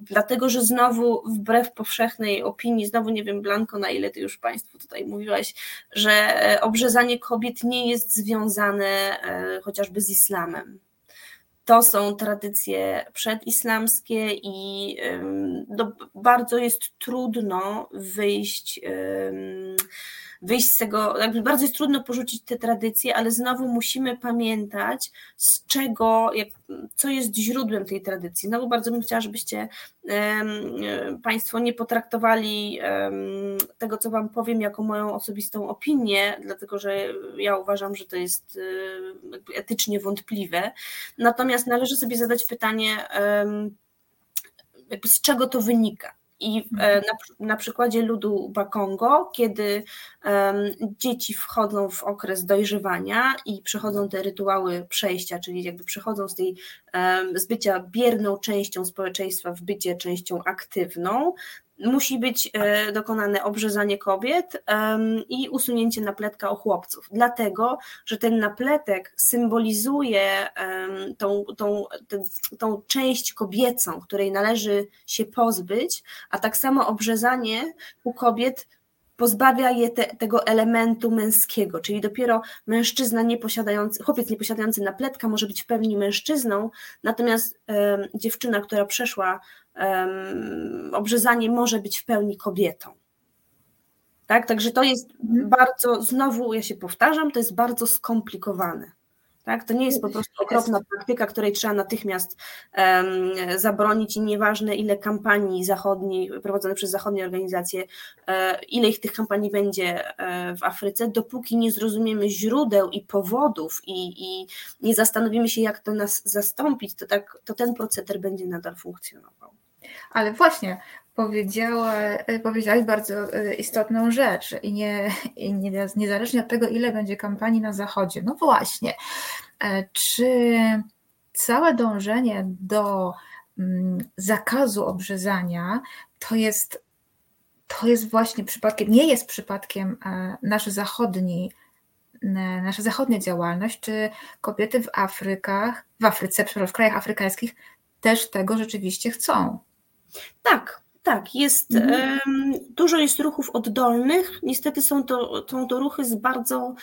dlatego że znowu, wbrew powszechnej opinii, znowu nie wiem, Blanko, na ile ty już Państwu tutaj mówiłaś, że e, obrzezanie kobiet nie jest związane e, chociażby z islamem to są tradycje przedislamskie i no, bardzo jest trudno wyjść wyjść z tego, jakby bardzo jest trudno porzucić te tradycje, ale znowu musimy pamiętać, z czego, jak, co jest źródłem tej tradycji. Znowu bardzo bym chciała, żebyście um, Państwo nie potraktowali um, tego, co Wam powiem, jako moją osobistą opinię, dlatego że ja uważam, że to jest um, etycznie wątpliwe. Natomiast należy sobie zadać pytanie, z czego to wynika. I e, mhm. na, na przykładzie ludu Bakongo, kiedy um, dzieci wchodzą w okres dojrzewania i przechodzą te rytuały przejścia, czyli jakby przechodzą z tej um, z bycia bierną częścią społeczeństwa w bycie częścią aktywną, musi być e, dokonane obrzezanie kobiet i usunięcie napletka o chłopców, dlatego, że ten napletek symbolizuje tą, tą, tą część kobiecą, której należy się pozbyć, a tak samo obrzezanie u kobiet pozbawia je te, tego elementu męskiego, czyli dopiero mężczyzna nieposiadający, chłopiec nieposiadający napletka może być w pełni mężczyzną, natomiast dziewczyna, która przeszła um, obrzezanie może być w pełni kobietą. Tak? Także to jest mhm. bardzo, znowu ja się powtarzam, to jest bardzo skomplikowane. Tak? To nie jest po prostu okropna praktyka, której trzeba natychmiast um, zabronić i nieważne ile kampanii zachodniej, prowadzonych przez zachodnie organizacje, e, ile ich tych kampanii będzie e, w Afryce, dopóki nie zrozumiemy źródeł i powodów i, i nie zastanowimy się, jak to nas zastąpić, to, tak, to ten proceder będzie nadal funkcjonował. Ale właśnie, powiedziała, powiedziałaś bardzo e, istotną rzecz i, nie, i nie, niezależnie od tego, ile będzie kampanii na Zachodzie. No właśnie, e, czy całe dążenie do mm, zakazu obrzezania to jest, to jest właśnie przypadkiem, nie jest przypadkiem e, nasz zachodni, nasza zachodnia działalność, czy kobiety w Afrykach, w Afryce, przepraszam, w krajach afrykańskich też tego rzeczywiście chcą. Tak, tak, jest mhm. dużo jest ruchów oddolnych. Niestety są to, są to ruchy z bardzo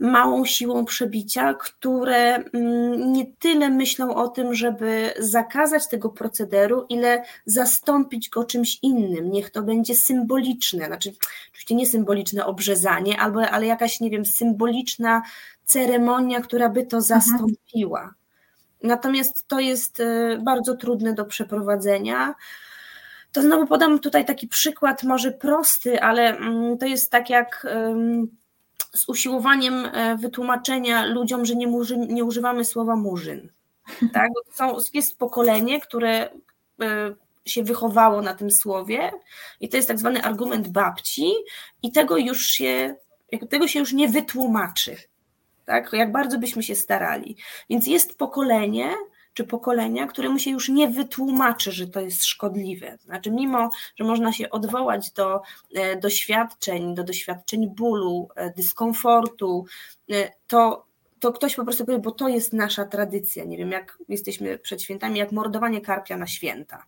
małą siłą przebicia, które um, nie tyle myślą o tym, żeby zakazać tego procederu, ile zastąpić go czymś innym. Niech to będzie symboliczne, znaczy oczywiście nie symboliczne obrzezanie, albo, ale jakaś, nie wiem, symboliczna ceremonia, która by to mhm. zastąpiła. Natomiast to jest e, bardzo trudne do przeprowadzenia. To znowu podam tutaj taki przykład, może prosty, ale mm, to jest tak jak z usiłowaniem wytłumaczenia ludziom, że nie, murzy, nie używamy słowa murzyn. Tak? Są, jest pokolenie, które się wychowało na tym słowie i to jest tak zwany argument babci i tego już się, tego się już nie wytłumaczy. Tak? Jak bardzo byśmy się starali. Więc jest pokolenie, czy pokolenia, któremu się już nie wytłumaczy, że to jest szkodliwe. Znaczy, mimo, że można się odwołać do e, doświadczeń, do doświadczeń bólu, e, dyskomfortu, e, to, to ktoś po prostu powie, bo to jest nasza tradycja. Nie wiem, jak jesteśmy przed świętami, jak mordowanie karpia na święta.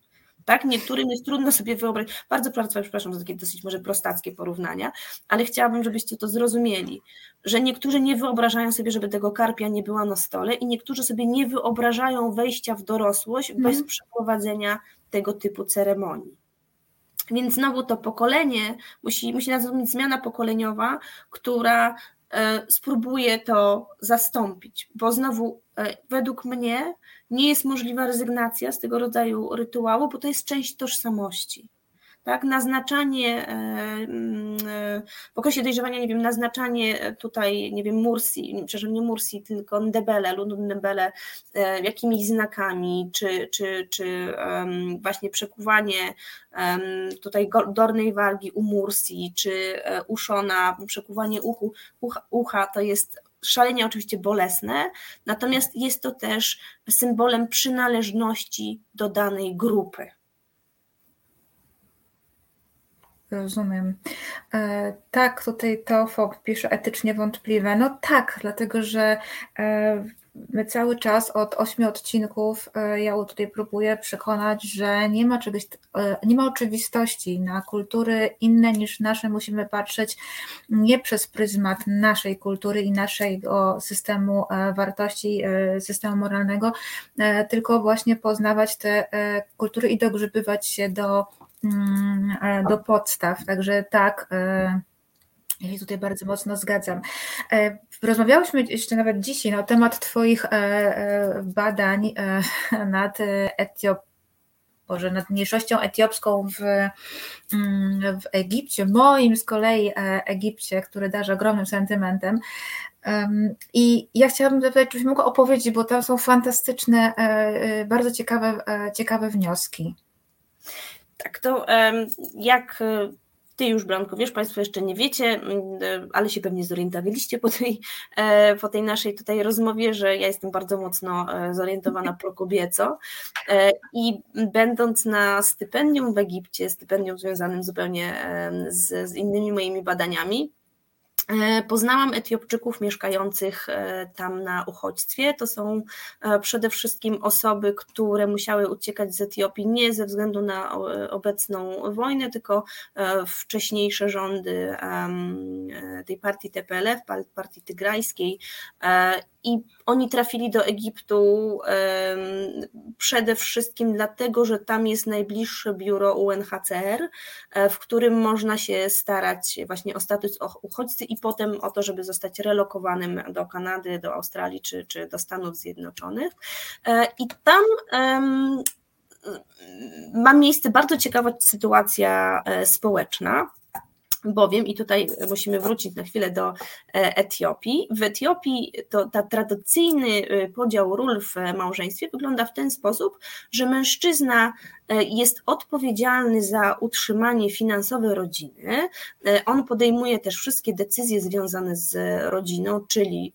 Tak? Niektórym jest trudno sobie wyobrazić, bardzo, przepraszam za takie dosyć może prostackie porównania, ale chciałabym, żebyście to zrozumieli, że niektórzy nie wyobrażają sobie, żeby tego karpia nie była na stole i niektórzy sobie nie wyobrażają wejścia w dorosłość mm. bez przeprowadzenia tego typu ceremonii. Więc znowu to pokolenie musi, musi nastąpić zmiana pokoleniowa, która spróbuje to zastąpić, bo znowu e, według mnie nie jest możliwa rezygnacja z tego rodzaju rytuału, bo to jest część tożsamości. Tak, naznaczanie e, mm, e, w okresie dojrzewania, nie wiem, naznaczanie tutaj, nie wiem, Mursi, przepraszam, nie Mursi, tylko Ndebele, Lundu Ndebele, e, jakimiś znakami, czy, czy, czy właśnie przekuwanie tutaj dornej wargi u Mursi, czy uszona, przekuwanie uchu, ucha, ucha to jest szalenie oczywiście bolesne, natomiast jest to też symbolem przynależności do danej grupy. Rozumiem. E, tak, tutaj Teofok pisze etycznie wątpliwe. No tak, dlatego że e, my cały czas od ośmiu odcinków e, ja tutaj próbuję przekonać, że nie ma czegoś, nie ma oczywistości. Na kultury inne niż nasze musimy patrzeć nie przez pryzmat naszej kultury i naszego systemu wartości, systemu moralnego, tylko właśnie poznawać te kultury i dogrzebywać się do, do podstaw. Także tak. Ja się tutaj bardzo mocno zgadzam. Rozmawiałyśmy jeszcze nawet dzisiaj na temat Twoich e, e, badań e, nad Etiop, Boże, nad mniejszością etiopską w, mm, w Egipcie, moim z kolei Egipcie, który darzy ogromnym sentymentem. I ja chciałabym zapytać, czy mogła opowiedzieć, bo tam są fantastyczne, bardzo ciekawe, ciekawe wnioski. Tak, to jak ty już, Blanko, wiesz, Państwo jeszcze nie wiecie, e, ale się pewnie zorientowaliście po tej, e, po tej naszej tutaj rozmowie, że ja jestem bardzo mocno e, zorientowana prokobieco i będąc na stypendium w Egipcie, stypendium związanym zupełnie z, z innymi moimi badaniami, E, poznałam Etiopczyków mieszkających e, tam na uchodźstwie. To są e, przede wszystkim osoby, które musiały uciekać z Etiopii nie ze względu na obecną wojnę, tylko wcześniejsze rządy tej partii TPLF, partii tygrajskiej i oni trafili do Egiptu przede wszystkim dlatego, że tam jest najbliższe biuro UNHCR, e, w którym można się starać właśnie o status uchodźcy i potem o to, żeby zostać relokowanym do Kanady, do Australii czy, czy do Stanów Zjednoczonych. E, I tam ma miejsce bardzo ciekawa sytuacja e, społeczna bowiem, i tutaj musimy wrócić na chwilę do e, Etiopii, w Etiopii to ta tradycyjny e, podział ról w małżeństwie wygląda w ten sposób, że mężczyzna e, jest odpowiedzialny za utrzymanie finansowe rodziny. On podejmuje też wszystkie decyzje związane z rodziną, czyli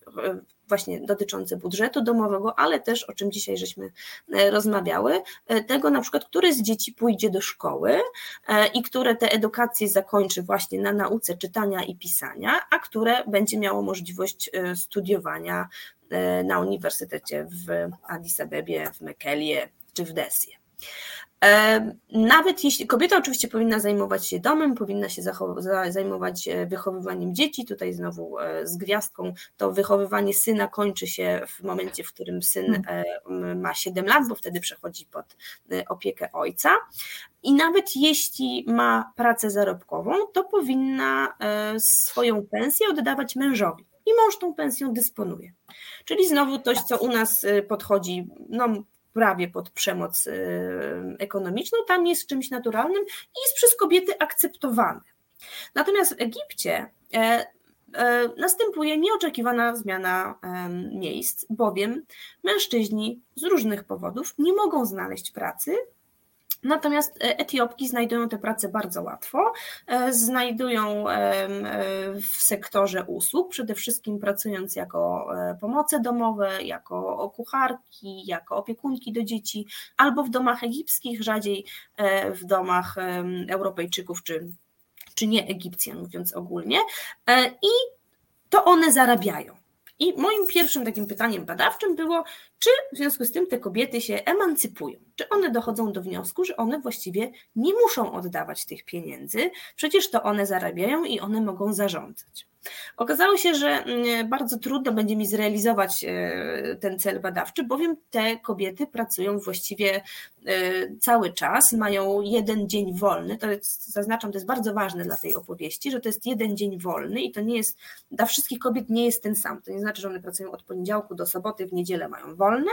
właśnie dotyczące budżetu domowego, ale też o czym dzisiaj żeśmy e, rozmawiały, e, tego na przykład, które z dzieci pójdzie do szkoły e, i które te edukacje zakończy właśnie na nauce czytania i pisania, a które będzie miało możliwość studiowania na uniwersytecie w Addis Abebie, w Mekelie czy w Desie. Nawet jeśli kobieta oczywiście powinna zajmować się domem, powinna się zajmować e, wychowywaniem dzieci, tutaj znowu e, z gwiazdką, to wychowywanie syna kończy się w momencie, w którym syn hmm. e, ma 7 lat, bo wtedy przechodzi pod opiekę ojca. I nawet jeśli ma pracę zarobkową, to powinna swoją pensję oddawać mężowi. I mąż tą pensją dysponuje. Czyli znowu coś, co u nas podchodzi, no prawie pod przemoc y, ekonomiczną, tam jest czymś naturalnym i jest przez kobiety akceptowane. Natomiast w Egipcie e, następuje nieoczekiwana zmiana miejsc, bowiem mężczyźni z różnych powodów nie mogą znaleźć pracy, Natomiast e, Etiopki znajdują tę pracę bardzo łatwo. E, znajdują w sektorze usług, przede wszystkim pracując jako e, pomoce domowe, jako kucharki, jako opiekunki do dzieci, albo w domach egipskich, rzadziej w domach Europejczyków czy, czy nie Egipcjan, mówiąc ogólnie. I to one zarabiają. I moim pierwszym takim pytaniem badawczym było, czy w związku z tym te kobiety się emancypują? Czy one dochodzą do wniosku, że one właściwie nie muszą oddawać tych pieniędzy, przecież to one zarabiają i one mogą zarządzać. Okazało się, że mm, bardzo trudno będzie mi zrealizować e, ten cel badawczy, bowiem te kobiety pracują właściwie e, cały czas, mają jeden dzień wolny. To jest, zaznaczam, to jest bardzo ważne dla tej opowieści, że to jest jeden dzień wolny i to nie jest, dla wszystkich kobiet nie jest ten sam. To nie znaczy, że one pracują od poniedziałku do soboty, w niedzielę mają wolne,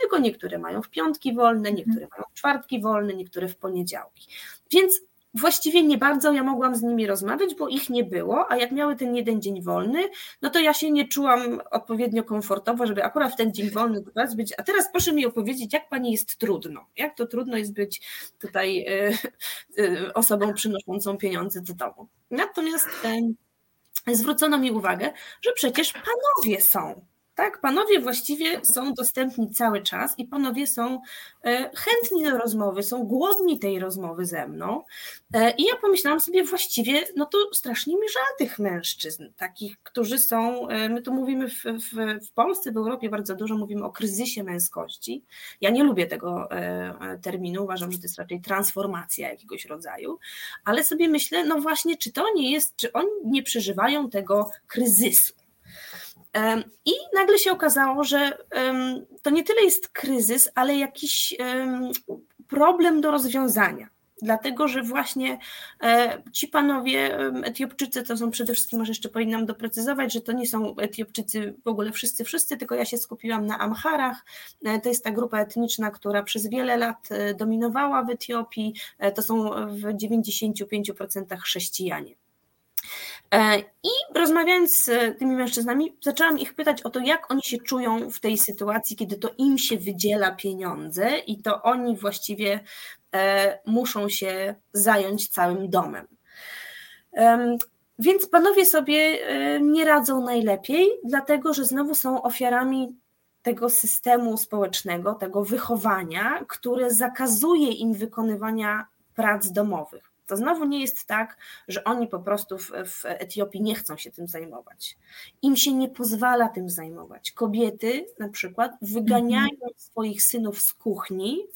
tylko niektóre mają w piątki wolne, niektóre mają w czwartki wolne, niektóre w poniedziałki. Więc właściwie nie bardzo ja mogłam z nimi rozmawiać, bo ich nie było, a jak miały ten jeden dzień wolny, no to ja się nie czułam odpowiednio komfortowo, żeby akurat w ten dzień wolny być. A teraz proszę mi opowiedzieć, jak pani jest trudno, jak to trudno jest być tutaj y, y, osobą przynoszącą pieniądze do domu. Natomiast y, zwrócono mi uwagę, że przecież panowie są tak, panowie właściwie są dostępni cały czas i panowie są e, chętni do rozmowy, są głodni tej rozmowy ze mną. E, I ja pomyślałam sobie właściwie, no to strasznie mi żal tych mężczyzn, takich, którzy są, e, my tu mówimy w, w, w Polsce, w Europie bardzo dużo mówimy o kryzysie męskości. Ja nie lubię tego terminu, uważam, że to jest raczej transformacja jakiegoś rodzaju, ale sobie myślę, no właśnie, czy to nie jest, czy oni nie przeżywają tego kryzysu? I nagle się okazało, że to nie tyle jest kryzys, ale jakiś problem do rozwiązania. Dlatego, że właśnie e, ci panowie Etiopczycy to są przede wszystkim, może jeszcze powinnam doprecyzować, że to nie są Etiopczycy w ogóle wszyscy, wszyscy, tylko ja się skupiłam na Amharach. E, to jest ta grupa etniczna, która przez wiele lat e, dominowała w Etiopii. To są w 95% chrześcijanie. E, I rozmawiając z tymi mężczyznami, zaczęłam ich pytać o to, jak oni się czują w tej sytuacji, kiedy to im się wydziela pieniądze i to oni właściwie e, muszą się zająć całym domem. Więc panowie sobie e, nie radzą najlepiej, dlatego że znowu są ofiarami tego systemu społecznego, tego wychowania, które zakazuje im wykonywania prac domowych. To znowu nie jest tak, że oni po prostu w, w, Etiopii nie chcą się tym zajmować. Im się nie pozwala tym zajmować. Kobiety na przykład wyganiają mhm. swoich synów z kuchni,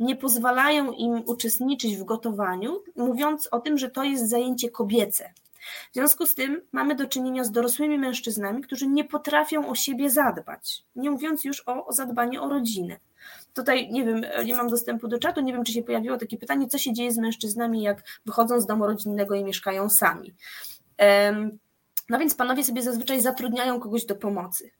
nie pozwalają im uczestniczyć w gotowaniu, mówiąc o tym, że to jest zajęcie kobiece. W związku z tym mamy do czynienia z dorosłymi mężczyznami, którzy nie potrafią o siebie zadbać, nie mówiąc już o, o zadbaniu o rodzinę. Tutaj nie wiem, nie mam dostępu do czatu, nie wiem, czy się pojawiło takie pytanie, co się dzieje z mężczyznami, jak wychodzą z domu rodzinnego i mieszkają sami. No więc panowie sobie zazwyczaj zatrudniają kogoś do pomocy.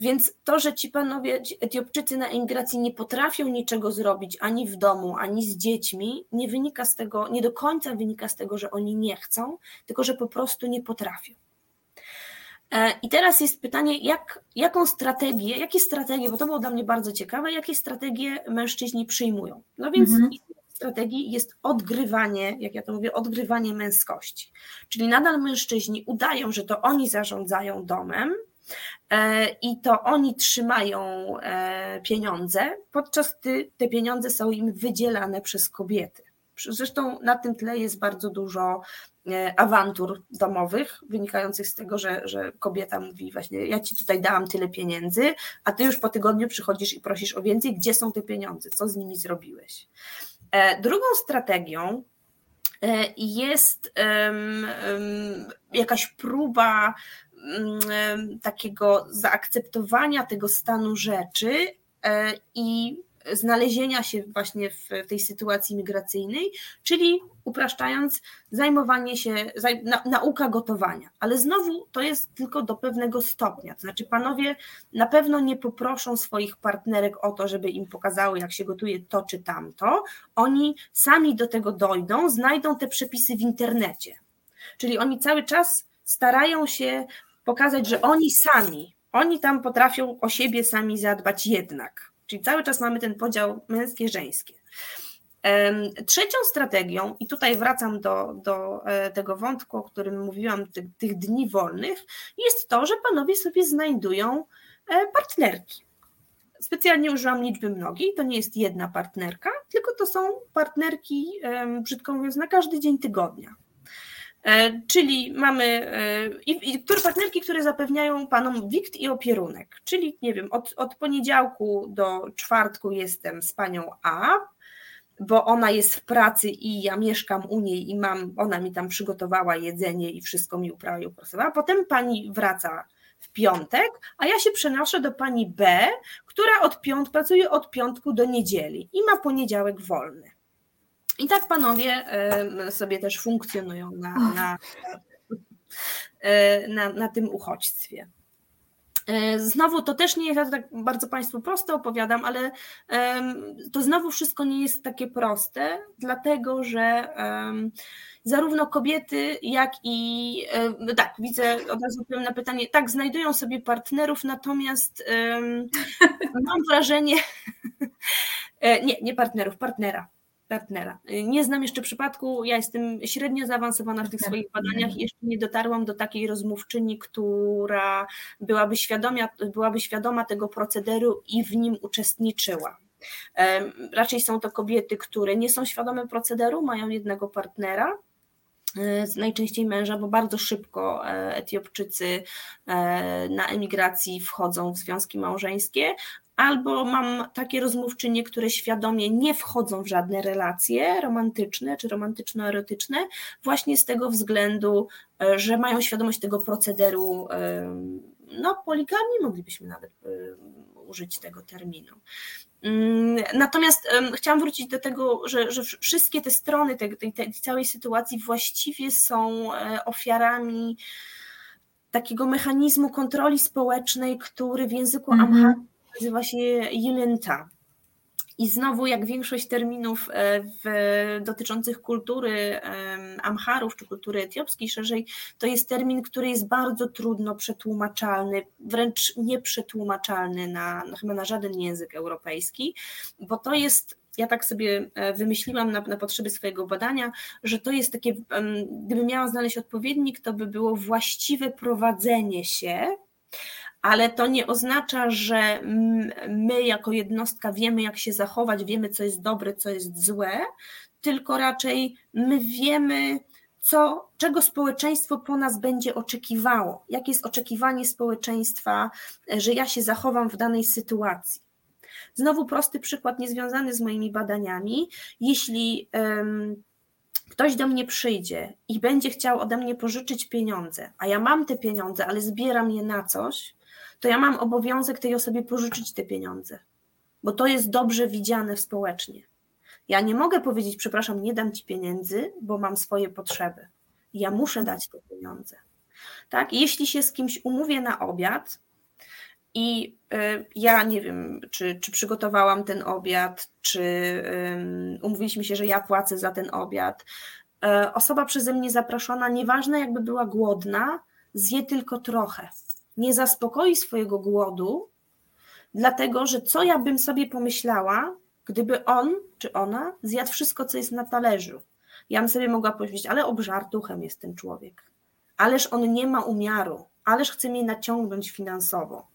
Więc to, że ci panowie, Etiopczycy na emigracji nie potrafią niczego zrobić ani w domu, ani z dziećmi, nie wynika z tego, nie do końca wynika z tego, że oni nie chcą, tylko że po prostu nie potrafią. E, I teraz jest pytanie, jak, jaką strategię, jakie strategie, bo to było dla mnie bardzo ciekawe, jakie strategie mężczyźni przyjmują. No więc mhm. strategii jest odgrywanie, jak ja to mówię, odgrywanie męskości. Czyli nadal mężczyźni udają, że to oni zarządzają domem, i to oni trzymają e, pieniądze, podczas gdy te pieniądze są im wydzielane przez kobiety. Zresztą na tym tle jest bardzo dużo E, awantur domowych, wynikających z tego, że, że kobieta mówi właśnie, ja ci tutaj dałam tyle pieniędzy, a ty już po tygodniu przychodzisz i prosisz o więcej, gdzie są te pieniądze, co z nimi zrobiłeś. E, drugą strategią e, jest jakaś próba takiego zaakceptowania tego stanu rzeczy i znalezienia się właśnie w tej sytuacji migracyjnej, czyli upraszczając, zajmowanie się, na, nauka gotowania. Ale znowu to jest tylko do pewnego stopnia. To znaczy, panowie na pewno nie poproszą swoich partnerek o to, żeby im pokazały, jak się gotuje to czy tamto. Oni sami do tego dojdą, znajdą te przepisy w internecie. Czyli oni cały czas starają się pokazać, że oni sami, oni tam potrafią o siebie sami zadbać jednak. Czyli cały czas mamy ten podział męskie-żeńskie. Trzecią strategią, i tutaj wracam do, do e, tego wątku, o którym mówiłam, tych, tych dni wolnych, jest to, że panowie sobie znajdują e, partnerki. Specjalnie użyłam liczby mnogiej, to nie jest jedna partnerka, tylko to są partnerki, brzydko mówiąc, na każdy dzień tygodnia. E, czyli mamy i, i które partnerki, które zapewniają panom wikt i opierunek. Czyli nie wiem, od, od poniedziałku do czwartku jestem z panią A, bo ona jest w pracy i ja mieszkam u niej i mam, ona mi tam przygotowała jedzenie i wszystko mi uprawiła i uprasowała. Potem pani wraca w piątek, a ja się przenoszę do pani B, która od piąt, pracuje od piątku do niedzieli i ma poniedziałek wolny. I tak panowie sobie też funkcjonują na, na, na, na tym uchodźstwie. E, znowu to też nie jest, ja to tak bardzo Państwu prosto opowiadam, ale to znowu wszystko nie jest takie proste, dlatego że zarówno kobiety, jak i tak, widzę od razu odpowiem na pytanie, tak, znajdują sobie partnerów, natomiast mam wrażenie, e, nie, nie partnerów, partnera partnera. Nie znam jeszcze przypadku, ja jestem średnio zaawansowana w tych swoich badaniach i jeszcze nie dotarłam do takiej rozmówczyni, która byłaby świadoma, byłaby świadoma tego procederu i w nim uczestniczyła. Raczej są to kobiety, które nie są świadome procederu, mają jednego partnera, e, najczęściej męża, bo bardzo szybko e, Etiopczycy e, na emigracji wchodzą w związki małżeńskie, albo mam takie rozmówczynie, które świadomie nie wchodzą w żadne relacje romantyczne czy romantyczno-erotyczne, właśnie z tego względu, e, że mają świadomość tego procederu, e, no poligamii moglibyśmy nawet e, użyć tego terminu. Mm, natomiast chciałam wrócić do tego, że, że wszystkie te strony tej, tej, tej całej sytuacji właściwie są ofiarami takiego mechanizmu kontroli społecznej, który w języku -hmm nazywa się Jilenta. I znowu, jak większość terminów e, w, dotyczących kultury Amharów czy kultury etiopskiej szerzej, to jest termin, który jest bardzo trudno przetłumaczalny, wręcz nieprzetłumaczalny na, no chyba na żaden język europejski, bo to jest ja tak sobie e, wymyśliłam na, na, potrzeby swojego badania, że to jest takie, gdybym miała znaleźć odpowiednik, to by było właściwe prowadzenie się ale to nie oznacza, że my jako jednostka wiemy, jak się zachować, wiemy, co jest dobre, co jest złe, tylko raczej my wiemy, co, czego społeczeństwo po nas będzie oczekiwało, jakie jest oczekiwanie społeczeństwa, że ja się zachowam w danej sytuacji. Znowu prosty przykład niezwiązany z moimi badaniami. Jeśli um, ktoś do mnie przyjdzie i będzie chciał ode mnie pożyczyć pieniądze, a ja mam te pieniądze, ale zbieram je na coś, to ja mam obowiązek tej osobie pożyczyć te pieniądze, bo to jest dobrze widziane społecznie. Ja nie mogę powiedzieć, przepraszam, nie dam ci pieniędzy, bo mam swoje potrzeby. Ja muszę dać te pieniądze. Tak? Jeśli się z kimś umówię na obiad i y, ja nie wiem, czy, czy przygotowałam ten obiad, czy umówiliśmy się, że ja płacę za ten obiad, y, osoba przeze mnie zaproszona, nieważne jakby była głodna, zje tylko trochę nie zaspokoi swojego głodu, dlatego że co ja bym sobie pomyślała, gdyby on czy ona zjadł wszystko, co jest na talerzu. Ja bym sobie mogła powiedzieć, ale obżartuchem jest ten człowiek. Ależ on nie ma umiaru, ależ chce mnie naciągnąć finansowo.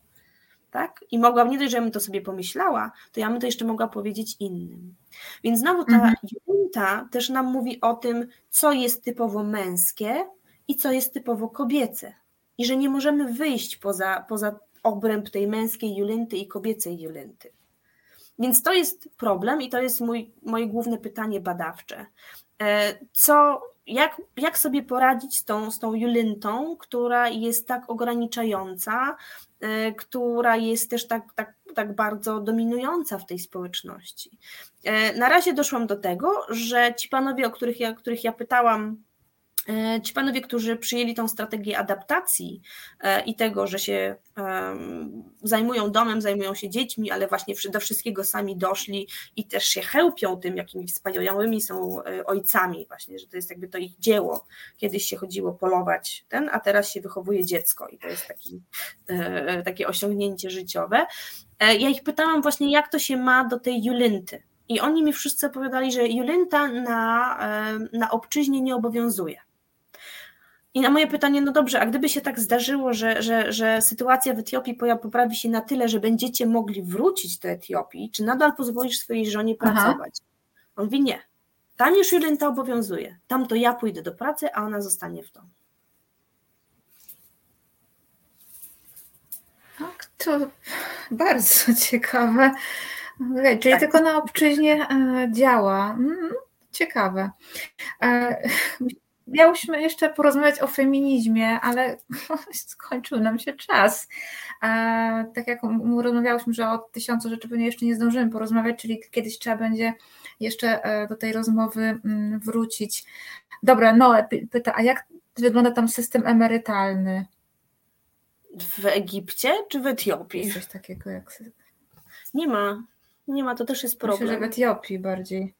Tak? I mogłam, nie dość, że bym to sobie pomyślała, to ja bym to jeszcze mogła powiedzieć innym. Więc znowu ta mhm. junta też nam mówi o tym, co jest typowo męskie i co jest typowo kobiece i że nie możemy wyjść poza, poza obręb tej męskiej Julenty i kobiecej Julenty. Więc to jest problem i to jest mój, moje główne pytanie badawcze. E, co, jak, jak sobie poradzić z tą, z tą Julentą, która jest tak ograniczająca, e, która jest też tak, tak, tak bardzo dominująca w tej społeczności? E, na razie doszłam do tego, że ci panowie, o których ja, których ja pytałam, ci panowie, którzy przyjęli tą strategię adaptacji e, i tego, że się zajmują domem, zajmują się dziećmi, ale właśnie do wszystkiego sami doszli i też się chełpią tym, jakimi wspaniałymi są e, ojcami, właśnie, że to jest jakby to ich dzieło. Kiedyś się chodziło polować ten, a teraz się wychowuje dziecko i to jest taki, takie osiągnięcie życiowe. Ja ich pytałam właśnie, jak to się ma do tej Julynty. I oni mi wszyscy opowiadali, że Julynta na, na obczyźnie nie obowiązuje i na moje pytanie, no dobrze, a gdyby się tak zdarzyło, że, że, że sytuacja w Etiopii poprawi się na tyle, że będziecie mogli wrócić do Etiopii, czy nadal pozwolisz swojej żonie pracować? Aha. On mówi nie. Tam już Julenta obowiązuje. Tam to ja pójdę do pracy, a ona zostanie w domu. Tak, to bardzo ciekawe. Czyli tak. tylko na obczyźnie e, działa. Mm, ciekawe. Miałyśmy jeszcze porozmawiać o feminizmie, ale skończył nam się czas. Tak jak rozmawiałyśmy, że o tysiącu rzeczy pewnie jeszcze nie zdążymy porozmawiać, czyli kiedyś trzeba będzie jeszcze e, do tej rozmowy wrócić. Dobra, Noe pyta, a jak wygląda tam system emerytalny? W Egipcie czy w Etiopii? Coś takiego jak... Nie ma, nie ma, to też jest problem. Myślę, że w Etiopii bardziej.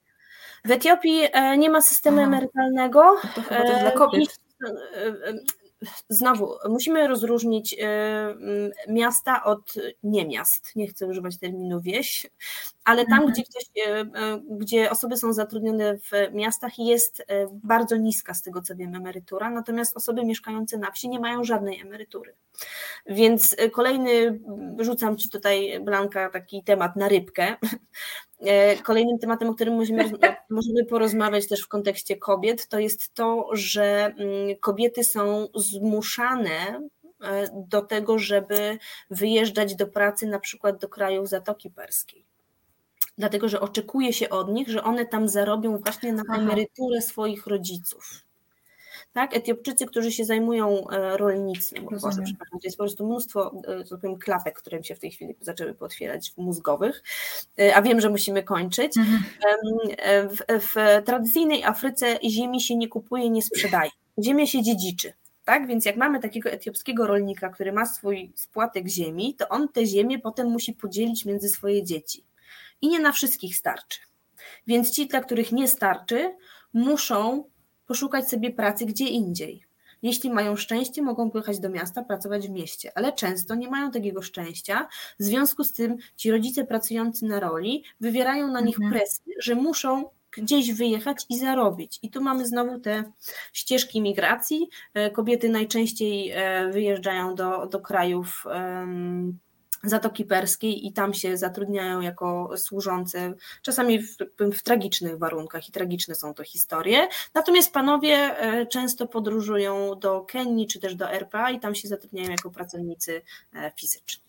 W Etiopii e, nie ma systemu emerytalnego. No to chyba to dla kobiet. E, znowu, musimy rozróżnić miasta od niemiast. Nie chcę używać terminu wieś, ale tam, mhm. gdzie, ktoś, e, gdzie osoby są zatrudnione w miastach, jest bardzo niska, z tego co wiem, emerytura, natomiast osoby mieszkające na wsi nie mają żadnej emerytury. Więc kolejny, rzucam Ci tutaj, Blanka, taki temat na rybkę. E, kolejnym tematem, o którym możemy, możemy porozmawiać też w kontekście kobiet, to jest to, że mm, kobiety są zmuszane e, do tego, żeby wyjeżdżać do pracy na przykład do krajów Zatoki Perskiej. Dlatego, że oczekuje się od nich, że one tam zarobią właśnie na emeryturę swoich rodziców tak? Etiopczycy, którzy się zajmują e, rolnictwem, Boże, to jest po prostu mnóstwo, e, powiem, klapek, które mi się w tej chwili zaczęły potwierać, mózgowych, e, a wiem, że musimy kończyć. Mhm. W, w tradycyjnej Afryce ziemi się nie kupuje, nie sprzedaje. Ziemia się dziedziczy. Tak? Więc jak mamy takiego etiopskiego rolnika, który ma swój spłatek ziemi, to on tę ziemię potem musi podzielić między swoje dzieci. I nie na wszystkich starczy. Więc ci, dla których nie starczy, muszą poszukać sobie pracy gdzie indziej. Jeśli mają szczęście, mogą pojechać do miasta, pracować w mieście, ale często nie mają takiego szczęścia. W związku z tym ci rodzice pracujący na roli wywierają na nich mhm. presję, że muszą gdzieś wyjechać i zarobić. I tu mamy znowu te ścieżki migracji. E, kobiety najczęściej e, wyjeżdżają do, do krajów. Um, Zatoki Perskiej i tam się zatrudniają jako służące, czasami w, w, tragicznych warunkach i tragiczne są to historie. Natomiast panowie e, często podróżują do Kenii czy też do RPA i tam się zatrudniają jako pracownicy e, fizyczni.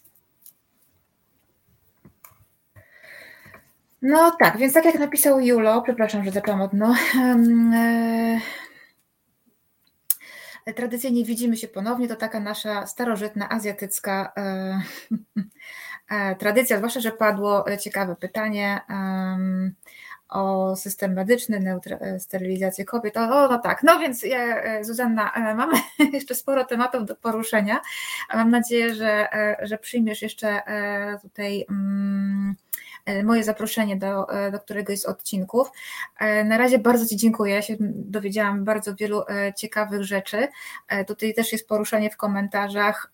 No tak, więc tak jak napisał Julo, przepraszam, że zaczęłam od no, tradycyjnie widzimy się ponownie, to taka nasza starożytna, azjatycka e, e, tradycja, zwłaszcza, że padło ciekawe pytanie o system medyczny, e, sterylizację kobiet. O, no tak, no więc ja, Zuzanna, mamy jeszcze sporo tematów do poruszenia. Mam nadzieję, że, że przyjmiesz jeszcze tutaj mm, E, moje zaproszenie do, e, do któregoś z odcinków. E, na razie bardzo Ci dziękuję. Ja się dowiedziałam bardzo wielu ciekawych rzeczy. Tutaj też jest poruszanie w komentarzach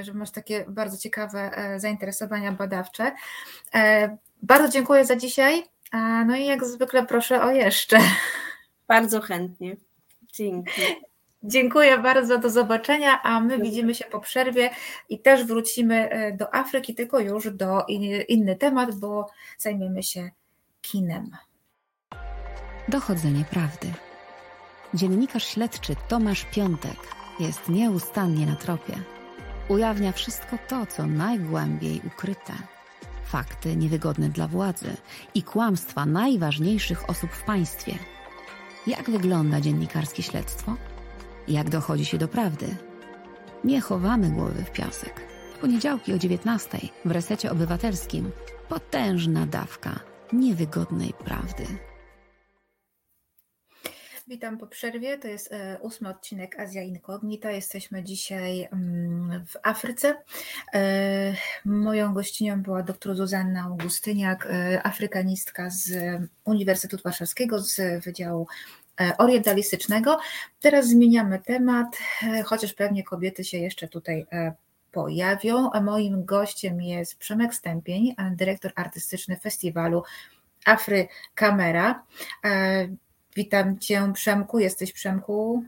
że masz takie bardzo ciekawe zainteresowania badawcze. Bardzo dziękuję za dzisiaj. No i jak zwykle proszę o jeszcze. Bardzo chętnie. Dzięki. Dziękuję bardzo, do zobaczenia, a my widzimy się po przerwie i też wrócimy e, do Afryki, tylko już do inny temat, bo zajmiemy się kinem. Dochodzenie prawdy. Dziennikarz śledczy Tomasz Piątek jest nieustannie na tropie. Ujawnia wszystko to, co najgłębiej ukryte. Fakty niewygodne dla władzy i kłamstwa najważniejszych osób w państwie. Jak wygląda dziennikarskie śledztwo? Jak dochodzi się do prawdy? Nie chowamy głowy w piasek. W poniedziałki o 19 w resecie obywatelskim potężna dawka niewygodnej prawdy. Witam po przerwie. To jest e, ósmy odcinek Azja Incognita. Jesteśmy dzisiaj mm, w Afryce. E, moją gościnią była dr Zuzanna Augustyniak, e, afrykanistka z Uniwersytetu Warszawskiego, z Wydziału Orientalistycznego. Teraz zmieniamy temat, chociaż pewnie kobiety się jeszcze tutaj pojawią. Moim gościem jest Przemek Stępień, dyrektor artystyczny festiwalu Afry Kamera. Witam Cię, Przemku. Jesteś Przemku?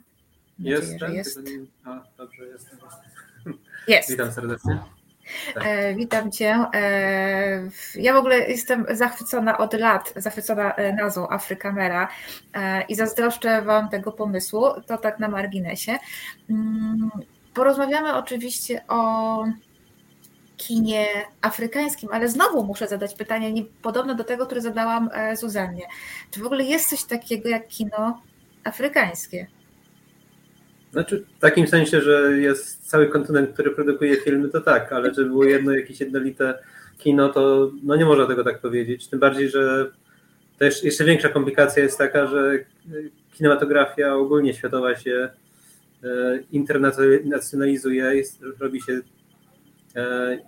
Jestem. jest. A, dobrze, jestem. Jest. Witam serdecznie. Tak. E, witam Cię. E, ja w ogóle jestem zachwycona od lat, zachwycona e, nazwą Afrykamera i zazdroszczę Wam tego pomysłu. To tak na marginesie. Mm, porozmawiamy oczywiście o kinie afrykańskim, ale znowu muszę zadać pytanie nie, podobne do tego, które zadałam Zuzannie. Czy w ogóle jest coś takiego jak kino afrykańskie? Znaczy, w takim sensie, że jest cały kontynent, który produkuje filmy, to tak, ale żeby było jedno jakieś jednolite kino, to no nie można tego tak powiedzieć. Tym bardziej, że też jeszcze większa komplikacja jest taka, że kinematografia ogólnie światowa się e, internacjonalizuje, robi się e,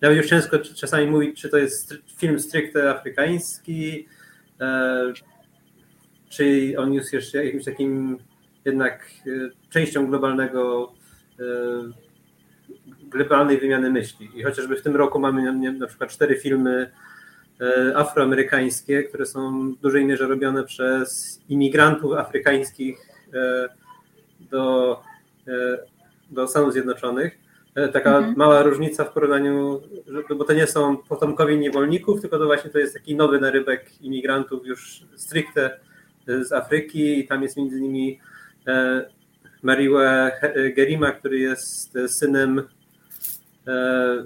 nawet już ciężko czasami mówić, czy to jest film stricte afrykański, e, czy on jest jeszcze jakimś takim jednak e, częścią globalnego e, globalnej wymiany myśli. I chociażby w tym roku mamy na przykład cztery filmy afroamerykańskie, które są w dużej mierze robione przez imigrantów afrykańskich do, do Stanów Zjednoczonych. E, taka mhm. mała różnica w porównaniu, bo to nie są potomkowie niewolników, tylko to właśnie to jest taki nowy narybek imigrantów już stricte z Afryki i tam jest między innymi e, Mariwe Gerima, który jest synem e,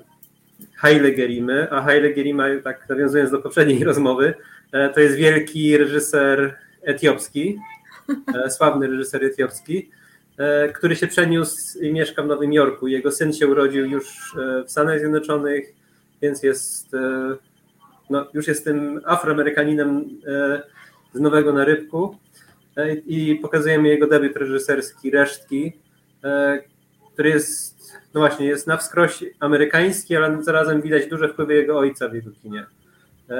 Haile Gerimy, a Haile Gerima, tak nawiązując do poprzedniej rozmowy, to jest wielki reżyser etiopski, sławny reżyser etiopski, E, który się przeniósł i mieszka w Nowym Jorku. Jego syn się urodził już e, w Stanach Zjednoczonych, więc jest, e, no, już jest tym afroamerykaninem z Nowego Narybku i pokazujemy jego debiut reżyserski Resztki, który jest, no właśnie, jest na wskroś amerykański, ale zarazem widać duże wpływy jego ojca w jego kinie.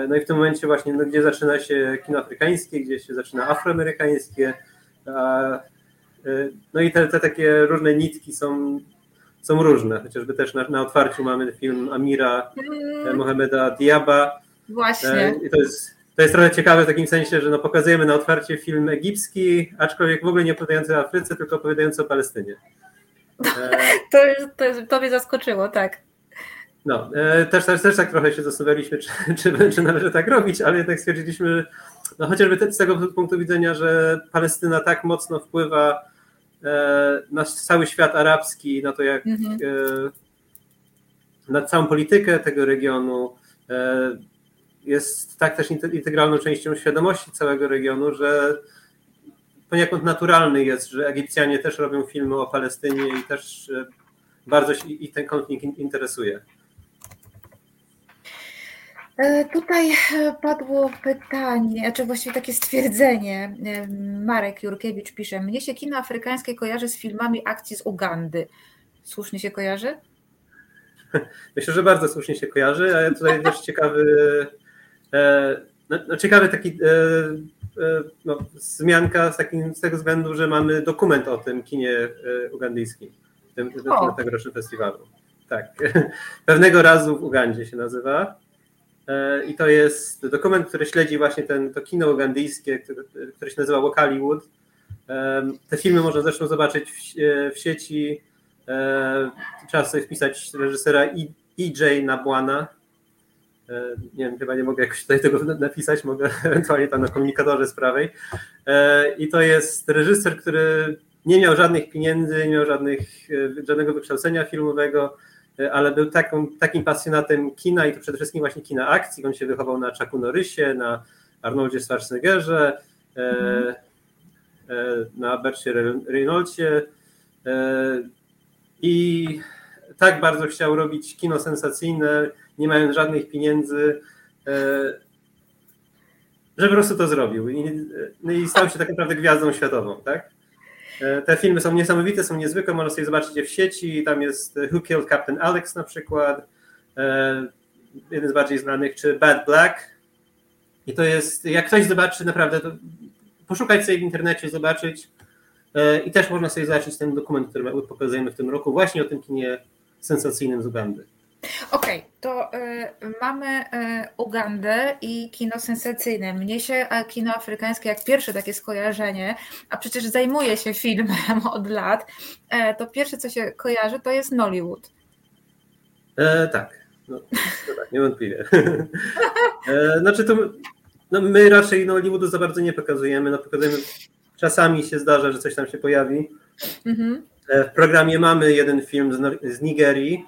No i w tym momencie właśnie, no, gdzie zaczyna się kino afrykańskie, gdzie się zaczyna afroamerykańskie, E, no i te, te takie różne nitki są, są różne, chociażby też na, na otwarciu mamy film Amira mm. Mohameda Diaba. Właśnie. E, I to jest, to jest trochę ciekawe w takim sensie, że no pokazujemy na otwarcie film egipski, aczkolwiek w ogóle nie opowiadający o Afryce, tylko opowiadający o Palestynie. To, to, to mnie zaskoczyło, tak. No, też, też, też tak trochę się zastanawialiśmy, czy, czy, czy należy tak robić, ale jednak stwierdziliśmy, no chociażby z tego punktu widzenia, że Palestyna tak mocno wpływa e, na cały świat arabski, na to jak mhm. E, na całą politykę tego regionu, e, jest tak też integralną częścią świadomości całego regionu, że poniekąd naturalny jest, że Egipcjanie też robią filmy o Palestynie i też bardzo się i ten konflikt interesuje. E, tutaj e, padło pytanie, czy właściwie takie stwierdzenie. E, Marek Jurkiewicz pisze: Mnie się kino afrykańskie kojarzy z filmami akcji z Ugandy. Słusznie się kojarzy? Myślę, że bardzo słusznie się kojarzy, a ja tutaj też ciekawy, no, no, ciekawy taki no, zmianka z, takim, z tego względu, że mamy dokument o tym kinie ugandyjskim w tym, tym tegorocznym festiwalu. Tak. Pewnego razu w Ugandzie się nazywa. E, I to jest dokument, który śledzi właśnie ten, to kino ugandyjskie, które, które się nazywa Wokaliwood. E, te filmy można zresztą zobaczyć w, e, w sieci. Trzeba sobie wpisać reżysera EJ Nabłana. Nie wiem, chyba nie mogę jakoś tutaj tego napisać, mogę ewentualnie tam na komunikatorze z prawej. I to jest reżyser, który nie miał żadnych pieniędzy, nie miał żadnych, żadnego wykształcenia filmowego, ale był taką, takim pasjonatem kina i to przede wszystkim właśnie kina akcji. On się wychował na Chucku Norrisie, na Arnoldzie Schwarzeneggerze, mm. na Bercie Reynoldsie e, i tak bardzo chciał robić kino sensacyjne, nie mając żadnych pieniędzy. że po prostu to zrobił i, no i stał się tak naprawdę gwiazdą światową, tak? Te filmy są niesamowite, są niezwykłe, można sobie zobaczyć je w sieci, tam jest Who Killed Captain Alex na przykład, jeden z bardziej znanych, czy Bad Black i to jest, jak ktoś zobaczy naprawdę, to poszukać sobie w internecie, zobaczyć i też można sobie zobaczyć ten dokument, który pokazujemy w tym roku właśnie o tym kinie sensacyjnym z Ugandy. Okej, okay, to y, mamy y, Ugandę i kino sensacyjne. Mnie się kino afrykańskie jak pierwsze takie skojarzenie, a przecież zajmuję się filmem od lat, e, to pierwsze co się kojarzy to jest Nollywood. E, tak, no, tak, niewątpliwie. e, znaczy to no my raczej Nollywoodu za bardzo nie pokazujemy, no pokazujemy, czasami się zdarza, że coś tam się pojawi. Mhm. E, w programie mamy jeden film z, z Nigerii,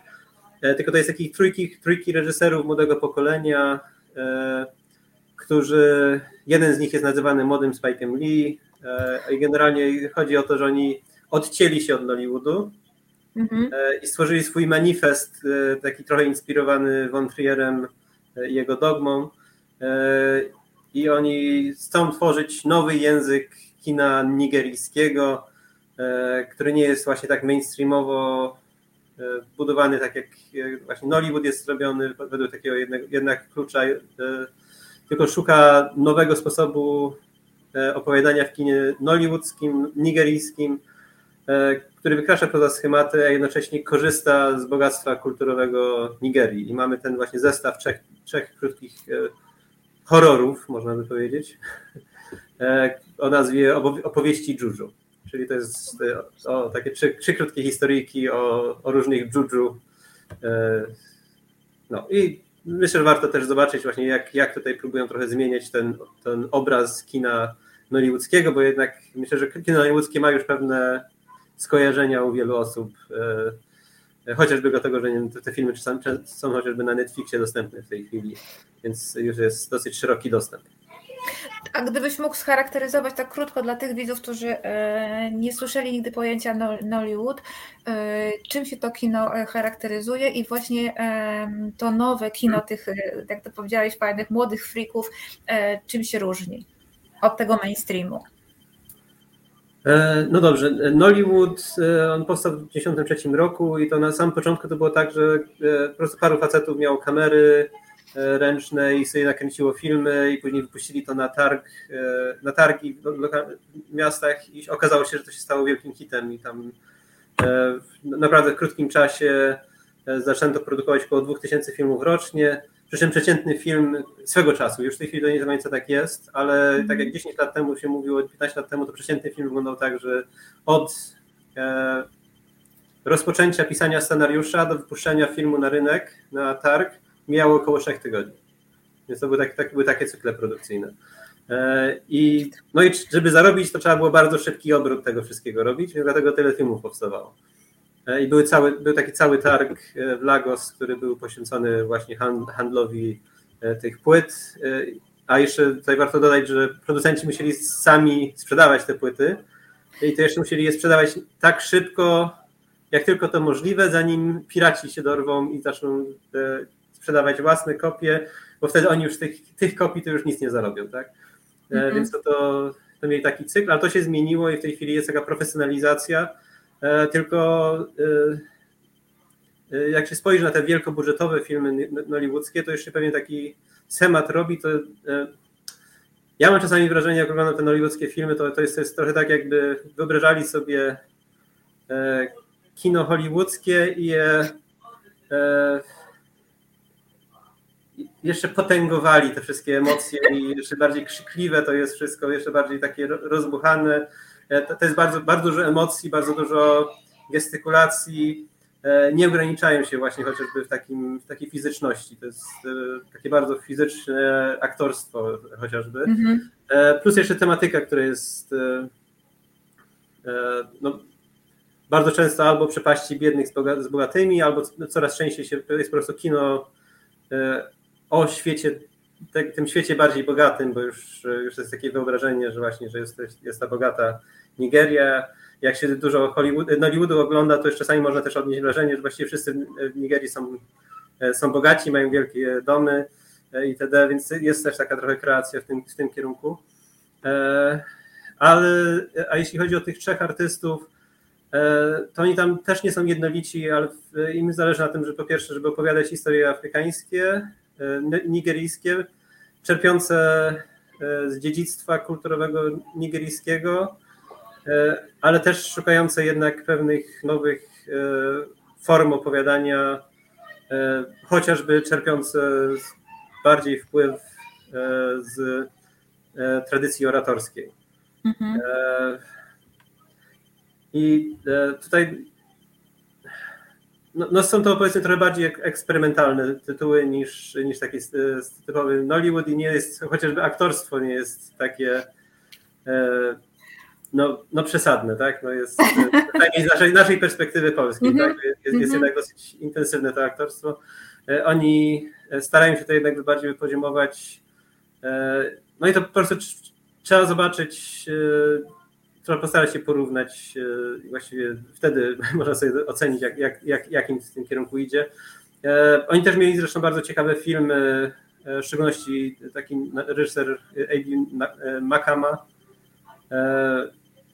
tylko to jest takich trójki, trójki reżyserów młodego pokolenia, e, którzy, jeden z nich jest nazywany młodym Spike'em Lee e, i generalnie chodzi o to, że oni odcięli się od Nollywoodu mhm. i stworzyli swój manifest, taki trochę inspirowany Von Trierem i jego dogmą i oni chcą tworzyć nowy język kina nigeryjskiego, który nie jest właśnie tak mainstreamowo E, budowany tak jak e, właśnie Nollywood jest zrobiony według takiego jednak, jednak klucza, e, tylko szuka nowego sposobu opowiadania w kinie nollywoodzkim, nigeryjskim, który wykracza poza schematy, a jednocześnie korzysta z bogactwa kulturowego Nigerii. I mamy ten właśnie zestaw trzech, trzech krótkich horrorów, można by powiedzieć, o nazwie opowieści Juju. Czyli to jest o, takie trzy, trzy krótkie historyjki o, o różnych juju. E, no i myślę, że warto też zobaczyć właśnie jak, jak tutaj próbują trochę zmieniać ten, ten obraz kina nollywoodzkiego, bo jednak myślę, że kino nollywoodzkie ma już pewne skojarzenia u wielu osób. E, chociażby dlatego, że te filmy są chociażby na Netflixie dostępne w tej chwili, więc już jest dosyć szeroki dostęp. A gdybyś mógł scharakteryzować tak krótko dla tych widzów, którzy e, nie słyszeli nigdy pojęcia Nollywood, e, czym się to kino e, charakteryzuje i właśnie to nowe kino tych, jak to powiedziałeś, fajnych młodych frików, czym się różni od tego mainstreamu? No dobrze, Nollywood, on powstał w 1993 roku i to na samym początku to było tak, że po prostu paru facetów miało kamery, E, ręczne i sobie nakręciło filmy i później wypuścili to na targ, e, na targi w miastach i okazało się, że to się stało wielkim hitem i tam e, w naprawdę krótkim czasie zaczęto produkować około 2000 filmów rocznie, przy czym przeciętny film swego czasu, już w tej chwili to nie co tak jest, ale mm. tak jak 10 lat temu się mówiło, 15 lat temu, to przeciętny film wyglądał tak, że od rozpoczęcia pisania scenariusza do wypuszczenia filmu na rynek, na targ, mijało około 3 tygodni. Więc to były, tak, tak, były takie cykle produkcyjne. E, I, no i żeby zarobić, to trzeba było bardzo szybki obrót tego wszystkiego robić, dlatego tyle filmów powstawało. E, I były cały, był taki cały targ e, w Lagos, który był poświęcony właśnie handlowi tych płyt. A jeszcze tutaj warto dodać, że producenci musieli sami sprzedawać te płyty i to jeszcze musieli je sprzedawać tak szybko, jak tylko to możliwe, zanim piraci się dorwą i zaczną sprzedawać własne kopie, bo wtedy oni już tych, tych kopii to już nic nie zarobią, tak? Mm -hmm. Więc to, to, to mieli taki cykl, ale to się zmieniło i w tej chwili jest taka profesjonalizacja, e, tylko e, jak się spojrzy na te wielkobudżetowe filmy nollywoodzkie, to jeszcze pewnie taki schemat robi, to ja mam czasami wrażenie, jak oglądam te nollywoodzkie filmy, to, to, jest, to jest trochę tak, jakby wyobrażali sobie kino hollywoodzkie i je jeszcze potęgowali te wszystkie emocje i jeszcze bardziej krzykliwe to jest wszystko, jeszcze bardziej takie rozbuchane. E, to, jest bardzo, bardzo dużo emocji, bardzo dużo gestykulacji. E, nie ograniczają się właśnie chociażby w, takim, w takiej fizyczności. To jest e, takie bardzo fizyczne aktorstwo chociażby. Mhm. Plus jeszcze tematyka, która jest no, bardzo często albo przepaści biednych z bogatymi, albo coraz częściej się, to jest po prostu kino o świecie, te, tym świecie bardziej bogatym, bo już, już jest takie wyobrażenie, że właśnie, że jest, jest ta bogata Nigeria. Jak się dużo Hollywood, Nollywoodu ogląda, to już czasami można też odnieść wrażenie, że właściwie wszyscy w Nigerii są, są bogaci, mają wielkie domy itd., więc jest też taka trochę kreacja w tym, w tym kierunku. Ale a jeśli chodzi o tych trzech artystów, to oni tam też nie są jednolici, ale im zależy na tym, że po pierwsze, żeby opowiadać historie afrykańskie, nigeryjskie, czerpiące z dziedzictwa kulturowego nigeryjskiego, ale też szukające jednak pewnych nowych form opowiadania, chociażby czerpiące bardziej wpływ z tradycji oratorskiej. Mhm. I tutaj no, no, są to powiedzmy trochę bardziej eksperymentalne tytuły niż, niż taki typowy Nollywood i nie jest, chociażby aktorstwo nie jest takie no, no przesadne, tak? No jest z naszej, naszej perspektywy polskiej, -hmm. tak? Jest, jest mm -hmm. jednak dosyć intensywne to aktorstwo. Oni starają się to jednak bardziej wypoziomować. No i to po prostu trzeba zobaczyć trzeba postarać się porównać i właściwie wtedy można sobie ocenić, jak, jak, jak, jakim w tym kierunku idzie. E, oni też mieli zresztą bardzo ciekawe filmy, e, w szczególności taki reżyser A.B. E, Makama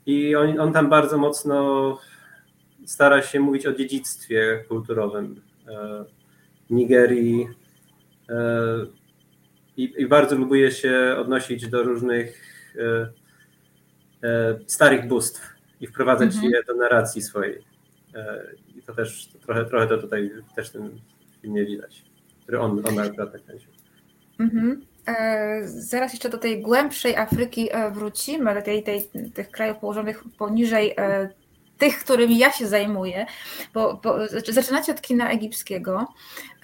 i on, on tam bardzo mocno stara się mówić o dziedzictwie kulturowym Nigerii i, i bardzo lubuje się odnosić do różnych E, starych bóstw i wprowadzać mhm. je do narracji swojej. E, I to też to trochę, trochę to tutaj też w tym filmie widać, który on, on akurat nakręcił. Mhm. E, zaraz jeszcze do tej głębszej Afryki wrócimy, tej, tej, tych krajów położonych poniżej tych, którymi ja się zajmuję, bo, bo zaczynacie od kina egipskiego.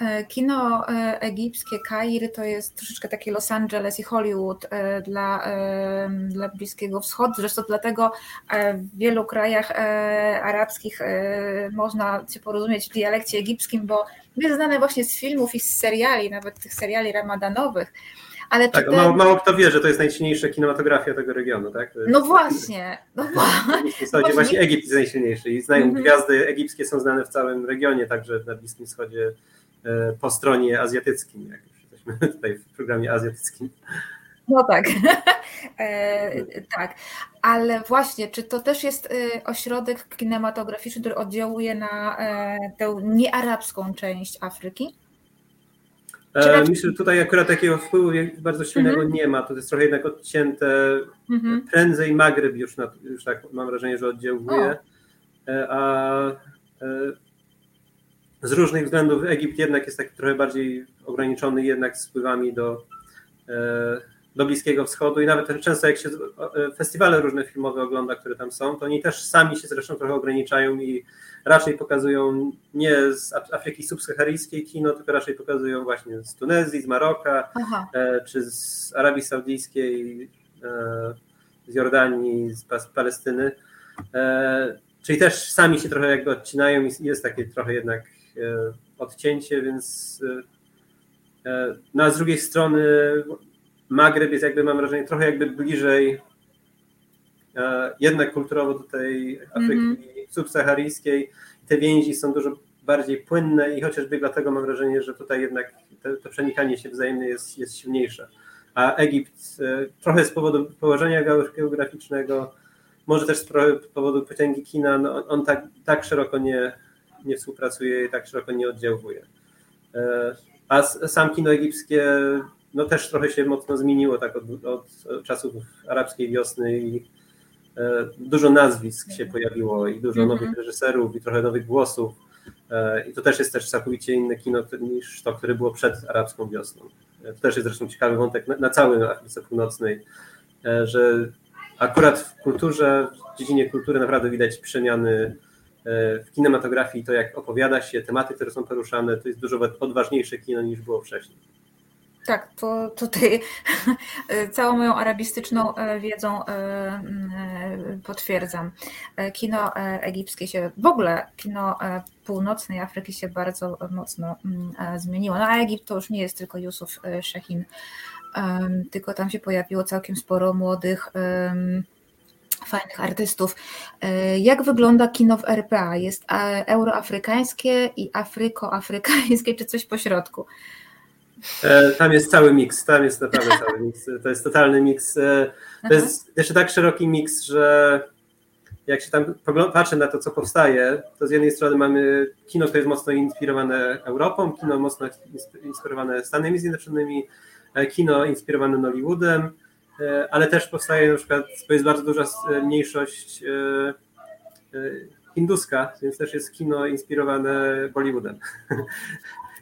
E, kino e, egipskie, Kair to jest troszeczkę taki Los Angeles i Hollywood e, dla, dla Bliskiego Wschodu. Zresztą dlatego w wielu krajach arabskich można się porozumieć w dialekcie egipskim, bo jest znane właśnie z filmów i z seriali, nawet tych seriali ramadanowych. Ale tak, mało, mało, kto wie, że to jest najsilniejsza kinematografia tego regionu, tak? No właśnie. No właśnie. właśnie. właśnie Egipt jest najsilniejszy i znają mm -hmm. gwiazdy egipskie są znane w całym regionie, także na Bliskim Wschodzie e, po stronie azjatyckim, jak już jesteśmy tutaj w programie azjatyckim. No tak, e, tak. Ale właśnie, czy to też jest e, ośrodek kinematograficzny, który oddziałuje na e, tę niearabską część Afryki? E, myślę, że tutaj akurat takiego wpływu bardzo silnego mm -hmm. nie ma. To jest trochę jednak odcięte. Mm -hmm. Prędzej Magryb już, na, już tak mam wrażenie, że oddziałuje. E, a e, z różnych względów Egipt jednak jest taki trochę bardziej ograniczony jednak z wpływami do, do Bliskiego Wschodu i nawet często jak się festiwale różne filmowe ogląda, które tam są, to oni też sami się zresztą trochę ograniczają i raczej pokazują nie z Afryki subsaharyjskiej kino, tylko raczej pokazują właśnie z Tunezji, z Maroka, Aha. E, czy z Arabii Saudyjskiej, e, z Jordanii, z Palestyny. E, czyli też sami się trochę jakby odcinają i jest takie trochę jednak odcięcie, więc no a z drugiej strony Magreb jest jakby, mam wrażenie, trochę jakby bliżej jednak kulturowo do tej Afryki mm -hmm subsaharyjskiej. Te więzi są dużo bardziej płynne i chociażby dlatego mam wrażenie, że tutaj jednak to, to przenikanie się wzajemne jest, jest silniejsze. A Egipt e, trochę z powodu położenia geograficznego, może też z powodu potęgi kina, no on tak, tak szeroko nie, nie współpracuje i tak szeroko nie oddziałuje. E, a sam kino egipskie no też trochę się mocno zmieniło tak od, od czasów arabskiej wiosny i E, dużo nazwisk się pojawiło i dużo mhm. nowych reżyserów i trochę nowych głosów. E, I to też jest też całkowicie inne kino niż to, które było przed arabską wiosną. E, to też jest zresztą ciekawy wątek na, na całej Afryce Północnej, że akurat w kulturze, w dziedzinie kultury naprawdę widać przemiany w kinematografii, to jak opowiada się, tematy, które są poruszane, to jest dużo odważniejsze kino niż było wcześniej. Tak, to tutaj całą moją arabistyczną e, wiedzą e, e, potwierdzam. Kino egipskie się, w ogóle kino północnej Afryki się bardzo mocno zmieniło. No a Egipt to już nie jest tylko Yusuf Shehin, tylko tam się pojawiło całkiem sporo młodych fajnych artystów. Jak wygląda kino w RPA? Jest euroafrykańskie i afrykoafrykańskie, czy coś pośrodku? Tam jest cały miks, tam jest naprawdę cały miks. To jest totalny miks. To jest jeszcze tak szeroki miks, że jak się tam patrzy na to, co powstaje, to z jednej strony mamy kino, które jest mocno inspirowane Europą, kino mocno inspirowane Stanami Zjednoczonymi, e, kino inspirowane Nollywoodem, e, ale też powstaje na przykład, to jest bardzo duża mniejszość e, hinduska, więc też jest kino inspirowane Bollywoodem.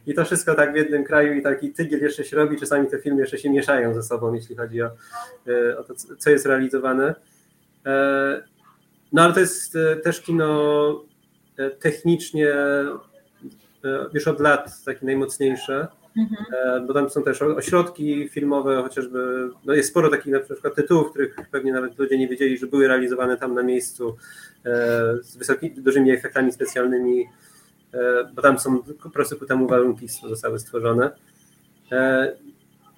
I to wszystko tak w jednym kraju i taki tygiel jeszcze się robi, czasami te filmy jeszcze się mieszają ze sobą, jeśli chodzi o, o to, co jest realizowane. No ale to jest e, też kino e, technicznie e, już od lat takie najmocniejsze, mhm. bo tam są też ośrodki filmowe, chociażby, no jest sporo takich na przykład tytułów, których pewnie nawet ludzie nie wiedzieli, że były realizowane tam na miejscu z wysokimi, dużymi efektami specjalnymi, bo tam są po prostu ku temu warunki zostały stworzone.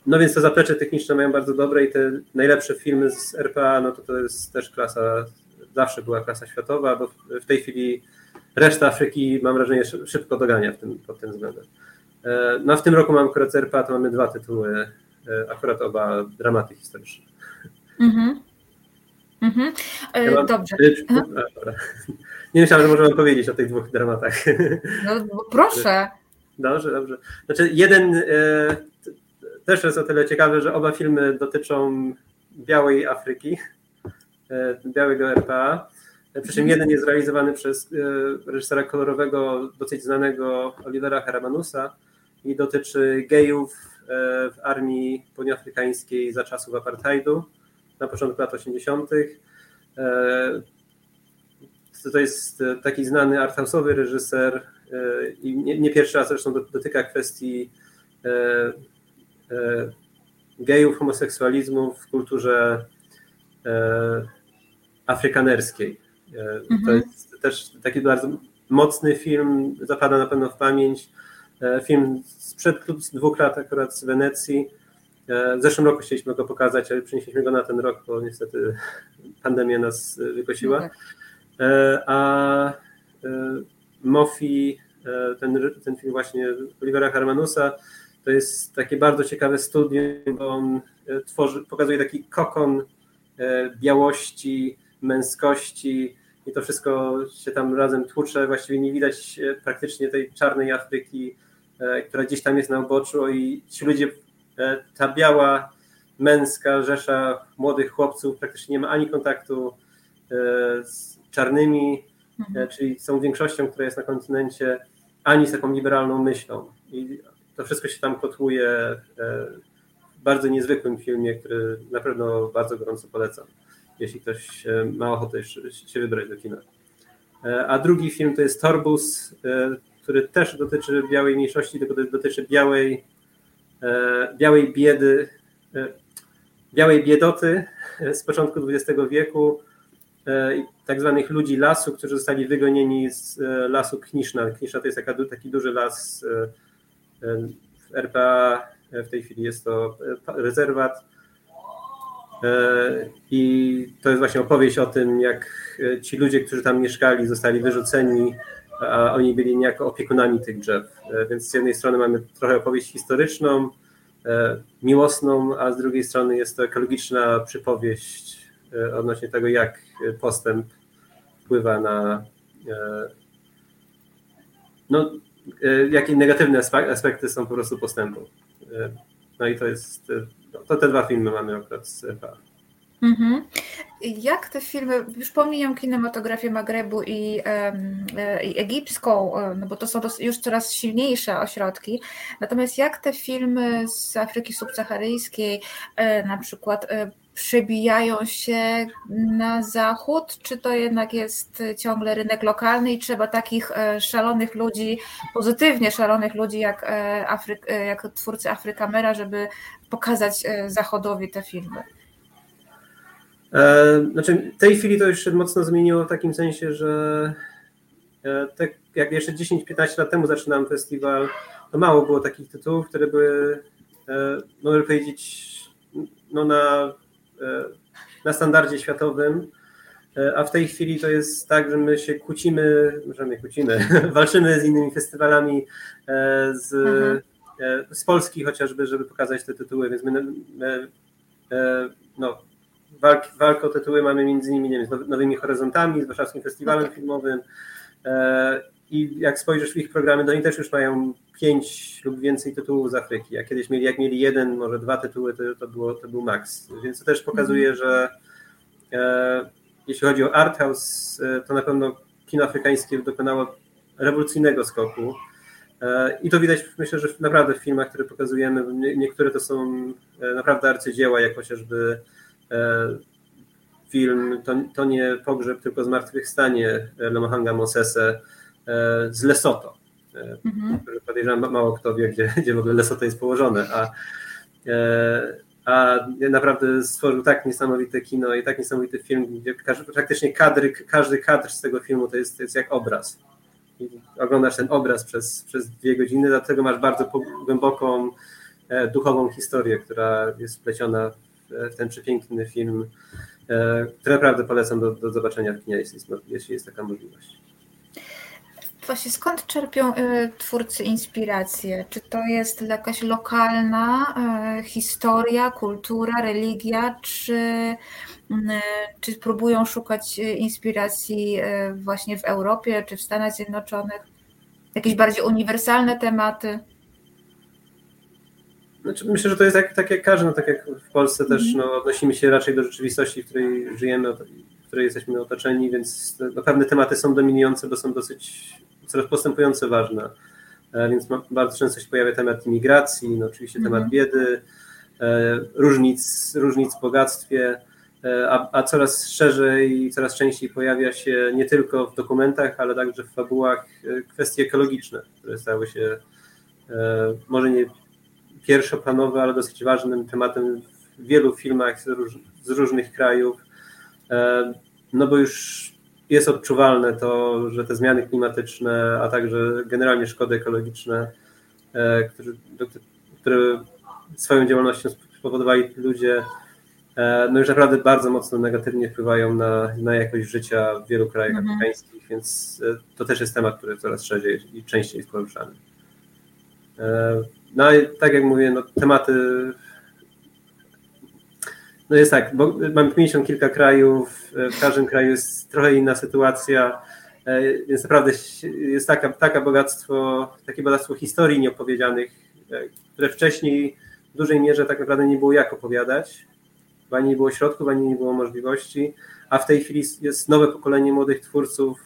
No więc te zaplecze techniczne mają bardzo dobre i te najlepsze filmy z RPA, no to to jest też klasa zawsze była klasa światowa, bo w tej chwili reszta Afryki, mam wrażenie, szybko dogania w tym, pod tym względem. E, no w tym roku mam akurat ZRPA, to mamy dwa tytuły, e, akurat oba dramaty historyczne. Mhm. Mhm. E, ja mam, dobrze. Nie myślałem, że możemy powiedzieć o tych dwóch dramatach. No proszę. Dobrze, dobrze. Znaczy jeden e, też jest o tyle ciekawy, że oba filmy dotyczą białej Afryki, E, białego RPA. Przy czym jeden jest realizowany przez e, reżysera kolorowego, dosyć znanego Olivera Heramanusa i dotyczy gejów e, w armii południoafrykańskiej za czasów apartheidu na początku lat 80. To jest taki znany arthouse'owy reżyser i nie, pierwszy raz zresztą dotyka kwestii gejów, homoseksualizmu w kulturze afrykanerskiej. E, to mhm. jest też taki bardzo mocny film, zapada na pewno w pamięć. E, film sprzed dwóch lat akurat z Wenecji. E, w zeszłym roku chcieliśmy go pokazać, ale przenieśliśmy go na ten rok, bo niestety pandemia nas wykosiła. No tak. A Mofi, ten, ten film właśnie Olivera Harmanusa, to jest takie bardzo ciekawe studium, bo on tworzy, pokazuje taki kokon białości, męskości i to wszystko się tam razem tłucze. Właściwie nie widać e, praktycznie tej czarnej Afryki, e, która gdzieś tam jest na uboczu i ci ludzie, e, ta biała, męska rzesza młodych chłopców praktycznie nie ma ani kontaktu z czarnymi, mhm. czyli są większością, która jest na kontynencie, ani z taką liberalną myślą. I to wszystko się tam kotłuje w bardzo niezwykłym filmie, który na pewno bardzo gorąco polecam jeśli ktoś e, ma ochotę się wybrać do kina. E, a drugi film to jest Torbus, e, który też dotyczy białej mniejszości, tylko dotyczy białej, białej biedy, białej biedoty z początku XX wieku, tak zwanych ludzi lasu, którzy zostali wygonieni z lasu Kniszna. Kniszna to jest taki duży las w RPA, w tej chwili jest to rezerwat E, I to jest właśnie opowieść o tym, jak e, ci ludzie, którzy tam mieszkali, zostali wyrzuceni, a oni byli niejako opiekunami tych drzew. E, więc z jednej strony mamy trochę opowieść historyczną, miłosną, a z drugiej strony jest to ekologiczna przypowieść odnośnie tego, jak postęp wpływa na. No, jakie negatywne aspekty są po prostu postępu. No i to jest to te dwa filmy mamy akurat z. Mhm. Jak te filmy, już pomijam kinematografię Magrebu i, e, i egipską, e, no bo to są już coraz silniejsze ośrodki, natomiast jak te filmy z Afryki subsaharyjskiej e, na przykład przebijają się na zachód, czy to jednak jest ciągle rynek lokalny i trzeba takich szalonych ludzi, pozytywnie szalonych ludzi jak, Afryk, jak twórcy Afrykamera, żeby pokazać zachodowi te filmy? E, znaczy, w tej chwili to już się mocno zmieniło w takim sensie, że e, tak jak jeszcze 10-15 lat temu zaczynałem festiwal, to mało było takich tytułów, które były, e, mogę powiedzieć, no na, na standardzie światowym. A w tej chwili to jest tak, że my się kłócimy, może nie kłócimy, walczymy z innymi festiwalami, z, mhm. z Polski chociażby, żeby pokazać te tytuły, więc my, my no, walk, walkę o tytuły mamy między innymi nie wiem, z Nowymi Horyzontami, z Warszawskim Festiwalem okay. Filmowym i jak spojrzysz w ich programy, to oni też już mają pięć lub więcej tytułów z Afryki, a kiedyś mieli, jak mieli jeden, może dwa tytuły, to, to, było, to był maks, więc to też pokazuje, mm. że e, jeśli chodzi o art house, e, to na pewno kino afrykańskie dokonało rewolucyjnego skoku. E, i to widać myślę, że naprawdę w filmach, które pokazujemy, niektóre to są e, naprawdę arcydzieła, jak chociażby film to, to nie pogrzeb, tylko zmartwychwstanie Lemohanga Mosese z Lesoto mhm. podejrzewam mało kto wie, gdzie, gdzie w ogóle Lesoto jest położone, a, e, a naprawdę stworzył tak niesamowite kino i tak niesamowity film, gdzie praktycznie kadry, każdy kadr z tego filmu to jest, to jest jak obraz. I oglądasz ten obraz przez, przez dwie godziny, dlatego masz bardzo głęboką e, duchową historię, która jest wpleciona w ten przepiękny film, e, który naprawdę polecam do, do zobaczenia w kinie, jeśli jest, jeśli jest taka możliwość. Właśnie skąd czerpią y, twórcy inspirację? Czy to jest jakaś lokalna y, historia, kultura, religia, czy, y, czy próbują szukać inspiracji właśnie w Europie czy w Stanach Zjednoczonych? Jakieś bardziej uniwersalne tematy? Znaczy, myślę, że to jest tak, tak jak każdy, no, tak jak w Polsce też mm. no, odnosimy się raczej do rzeczywistości, w której żyjemy, której jesteśmy otoczeni, więc no, pewne tematy są dominujące, bo są dosyć coraz postępująco ważna. E, więc bardzo często się pojawia temat imigracji, no oczywiście mhm. temat biedy, e, różnic, różnic w bogactwie, e, a, a coraz szerzej i coraz częściej pojawia się nie tylko w dokumentach, ale także w fabułach kwestie ekologiczne, które stały się może nie pierwszoplanowe, ale dosyć ważnym tematem w wielu filmach z, róż, z różnych krajów. No bo już jest odczuwalne to, że te zmiany klimatyczne, a także generalnie szkody ekologiczne, e, które, swoją działalnością spowodowali ludzie, e, no już naprawdę bardzo mocno negatywnie wpływają na, na jakość życia w wielu krajach mhm. afrykańskich, więc e, to też jest temat, który coraz szerzej i częściej jest poruszany. No i tak jak mówię, no, tematy no jest tak, bo mamy 50 kilka krajów, w każdym kraju jest trochę inna sytuacja, e, więc naprawdę jest taka, taka bogactwo, takie bogactwo historii nieopowiedzianych, e, które wcześniej w dużej mierze tak naprawdę nie było jak opowiadać, ani nie było środków, ani nie było możliwości, a w tej chwili jest nowe pokolenie młodych twórców,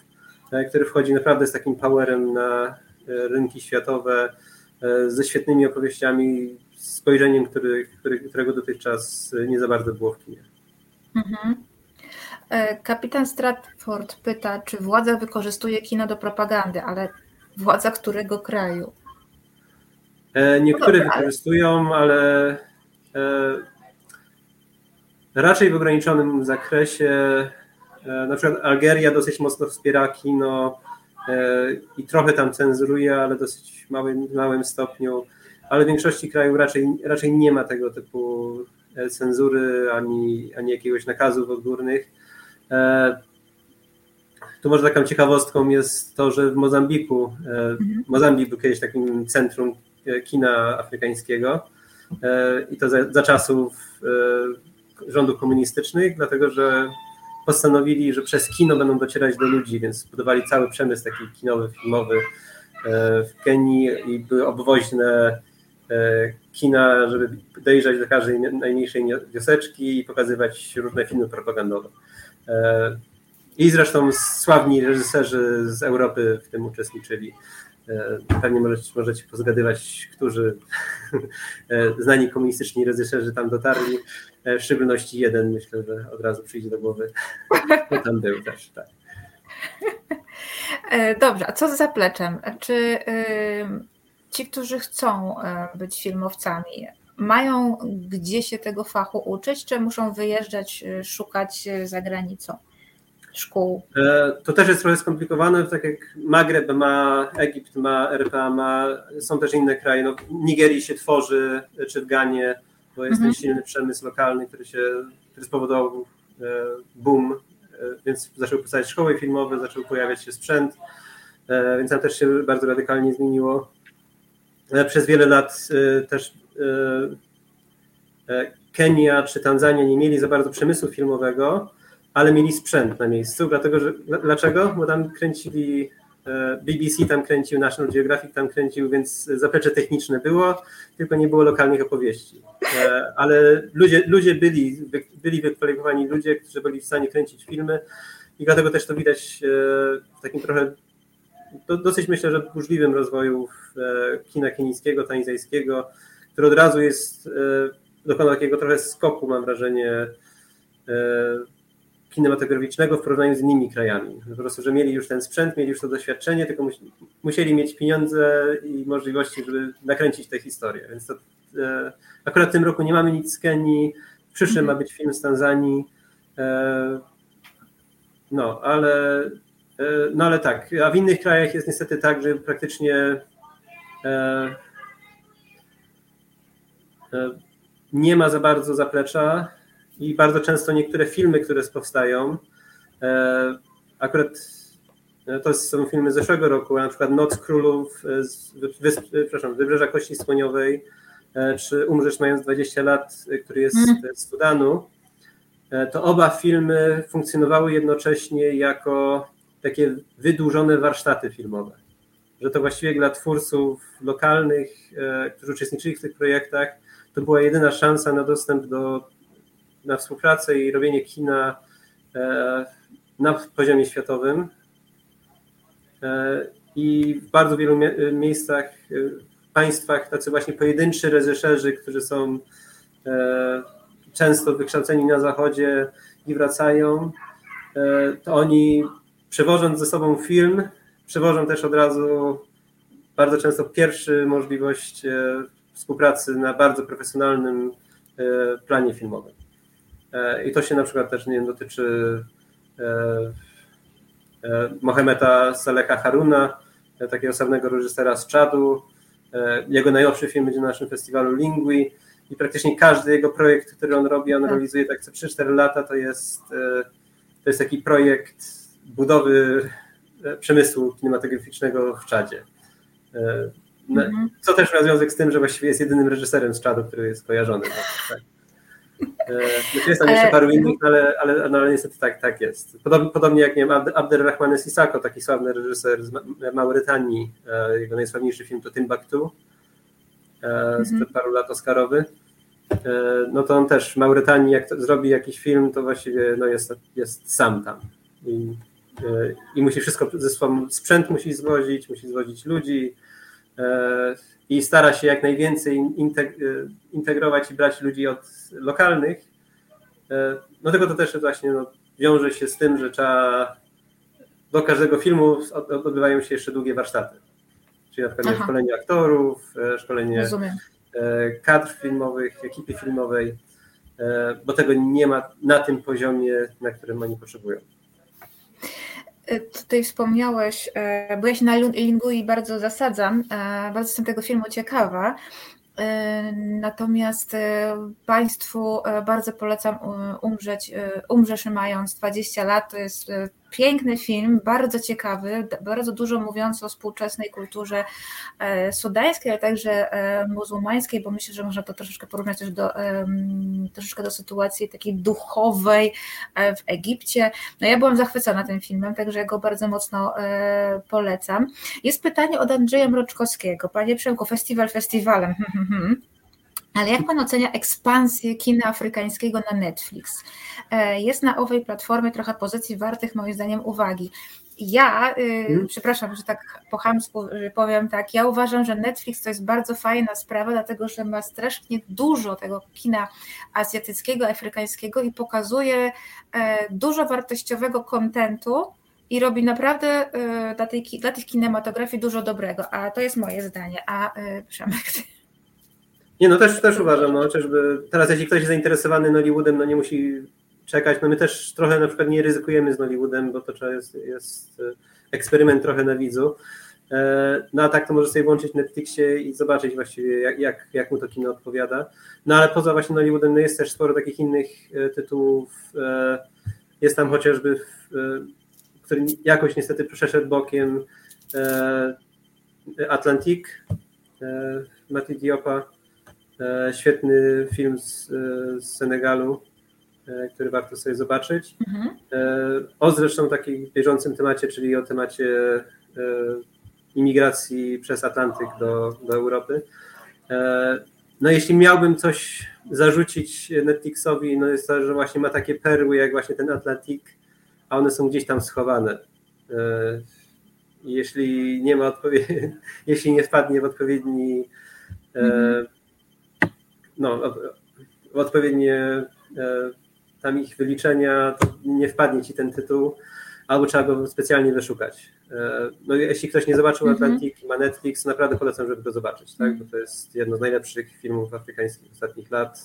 e, które wchodzi naprawdę z takim powerem na rynki światowe, ze świetnymi opowieściami, spojrzeniem, który, który, którego dotychczas nie za bardzo było w kinie. Mhm. E, kapitan Stratford pyta, czy władza wykorzystuje kino do propagandy, ale władza którego kraju? E, niektóre no wykorzystują, ale e, raczej w ograniczonym zakresie. Na przykład Algeria dosyć mocno wspiera kino i trochę tam cenzuruje, ale dosyć małym, małym stopniu ale w większości krajów raczej, raczej nie ma tego typu e, cenzury ani, ani jakiegoś nakazów odgórnych. E, tu może taką ciekawostką jest to, że w Mozambiku, e, mhm. Mozambik był kiedyś takim centrum kina afrykańskiego i to za, za czasów rządów komunistycznych, dlatego że postanowili, że przez kino będą docierać do ludzi, więc zbudowali cały przemysł taki kinowy, filmowy w Kenii i były obwoźne kina, żeby dojrzeć do każdej najmniejszej wioseczki i pokazywać różne filmy propagandowe. E, I zresztą sławni reżyserzy z Europy w tym uczestniczyli. E, pewnie możecie, możecie pozgadywać, którzy znani komunistyczni reżyserzy tam dotarli. W szczególności jeden, myślę, że od razu przyjdzie do głowy. No tam był też, tak. Dobrze, a co z zapleczem? Czy ci, którzy chcą e, być filmowcami, mają gdzie się tego fachu uczyć, czy muszą wyjeżdżać, e, szukać e, za granicą szkół? To też jest trochę skomplikowane, tak jak Magreb ma, Egipt ma, RPA ma, są też inne kraje. No, w Nigerii się tworzy, czy w Ganie, bo jest mhm. ten silny przemysł lokalny, który się który spowodował boom, więc zaczęły powstawać szkoły filmowe, zaczął pojawiać się sprzęt, więc tam też się bardzo radykalnie zmieniło. Przez wiele lat też Kenia czy Tanzania nie mieli za bardzo przemysłu filmowego, ale mieli sprzęt na miejscu, dlatego że dlaczego? Bo tam kręcili e, BBC tam kręcił, National Geographic tam kręcił, więc zaplecze techniczne było, tylko nie było lokalnych opowieści. E, ale ludzie, ludzie byli, byli wykwalifikowani ludzie, którzy byli w stanie kręcić filmy i dlatego też to widać e, w takim trochę dosyć myślę, że burzliwym rozwoju kina kenijskiego, tanzajskiego, który od razu jest dokonał takiego trochę skoku, mam wrażenie, kinematograficznego w porównaniu z innymi krajami. Po prostu, że mieli już ten sprzęt, mieli już to doświadczenie, tylko musieli mieć pieniądze i możliwości, żeby nakręcić tę historię. Więc to, e, akurat w tym roku nie mamy nic z Kenii, w przyszłym mhm. ma być film z Tanzanii. E, no, ale, e, no ale tak, a w innych krajach jest niestety tak, że praktycznie e, e, nie ma za bardzo zaplecza i bardzo często niektóre filmy, które powstają, e, akurat e, to są filmy z zeszłego roku, na przykład Noc Królów z wysp, przepraszam, Wybrzeża Kości Słoniowej, e, czy Umrzesz mając 20 lat, który jest mm. z Sudanu, to oba filmy funkcjonowały jednocześnie jako takie wydłużone warsztaty filmowe. Że to właściwie dla twórców lokalnych, którzy uczestniczyli w tych projektach, to była jedyna szansa na dostęp do na współpracę i robienie kina e, na poziomie światowym. E, I w bardzo wielu miejscach, e, państwach tacy właśnie pojedynczy reżyserzy, którzy są często wykształceni na zachodzie i wracają, to oni przewożąc ze sobą film, przewożą też od razu bardzo często pierwszy możliwość współpracy na bardzo profesjonalnym planie filmowym. E, I to się na przykład też nie wiem, dotyczy e, e, Mohameda Saleha Haruna, takiego sławnego reżysera z Czadu. Jego najnowszy film będzie na naszym festiwalu Lingui i praktycznie każdy jego projekt, który on robi, on tak. realizuje tak co 3-4 lata, to jest, to jest taki projekt budowy przemysłu kinematograficznego w Czadzie. Mhm. Co też ma związek z tym, że właściwie jest jedynym reżyserem z Czadu, który jest kojarzony. Tak. Jest tam jeszcze paru innych, ale, ale, no, ale niestety tak, tak jest. Podobnie, podobnie jak nie wiem, Abderrahman Sisako, taki sławny reżyser z Maurytanii, e, jego najsławniejszy film to Timbuktu, e, sprzed -hmm. paru lat Oscarowy. No to on też w Maurytanii, jak zrobi jakiś film, to właściwie no jest, jest sam tam. I, i musi wszystko ze sobą, sprzęt musi zwozić, musi zwozić ludzi, i stara się jak najwięcej integrować i brać ludzi od lokalnych. E, no tylko to też właśnie no, wiąże się z tym, że trzeba do każdego filmu odbywają się jeszcze długie warsztaty. Czyli na przykład szkolenie aktorów, e, szkolenie Rozumiem. E, kadr filmowych, ekipy filmowej, bo tego nie ma na tym poziomie, na którym oni potrzebują. Tutaj wspomniałeś, e, bo ja się na Lingui bardzo zasadzam, e, bardzo jestem tego filmu ciekawa. E, natomiast Państwu bardzo polecam umrzeć, umrzesz mając 20 lat. To jest Piękny film, bardzo ciekawy, bardzo dużo mówiący o współczesnej kulturze e, sudańskiej, ale także e, muzułmańskiej, bo myślę, że można to troszeczkę porównać też do, troszeczkę do sytuacji takiej duchowej e, w Egipcie. No ja byłam zachwycona tym filmem, także go bardzo mocno polecam. Jest pytanie od Andrzeja Mroczkowskiego. Panie Przemku, festiwal festiwalem. Ale jak Pan ocenia ekspansję kina afrykańskiego na Netflix? E, jest na owej platformie trochę pozycji wartych moim zdaniem uwagi. Ja, hmm. przepraszam, że tak po chamsku powiem tak, ja uważam, że Netflix to jest bardzo fajna sprawa, dlatego że ma strasznie dużo tego kina azjatyckiego, afrykańskiego i pokazuje e, dużo wartościowego kontentu, i robi naprawdę e, dla, tej, dla tych kinematografii dużo dobrego, a to jest moje zdanie. A Przemek, Nie, no też, też uważam, no chociażby teraz jeśli ktoś jest zainteresowany Nollywoodem, no nie musi czekać, no my też trochę na przykład nie ryzykujemy z Nollywoodem, bo to jest, jest e, eksperyment trochę na widzu, e, no a tak to może sobie włączyć Netflixie i zobaczyć właściwie jak, jak, jak mu to kino odpowiada. No ale poza właśnie Nollywoodem no jest też sporo takich innych e, tytułów, jest tam chociażby, który jakoś niestety przeszedł bokiem Atlantic, Mati Diopa. Świetny film z, z Senegalu, który warto sobie zobaczyć. Mhm. O zresztą takim bieżącym temacie, czyli o temacie imigracji przez Atlantyk do, do Europy. No jeśli miałbym coś zarzucić Netflixowi, no jest to, że właśnie ma takie perły jak właśnie ten Atlantik, a one są gdzieś tam schowane. E, jeśli nie ma odpowiedzi, jeśli nie wpadnie w odpowiedni mm-hmm. No, w odpowiednie e, tam ich wyliczenia, nie wpadnie ci ten tytuł, albo trzeba go specjalnie wyszukać. No jeśli ktoś nie zobaczył mm-hmm. Atlantik i ma Netflix, naprawdę polecam, żeby go zobaczyć, tak? bo to jest jedno z najlepszych filmów afrykańskich ostatnich lat.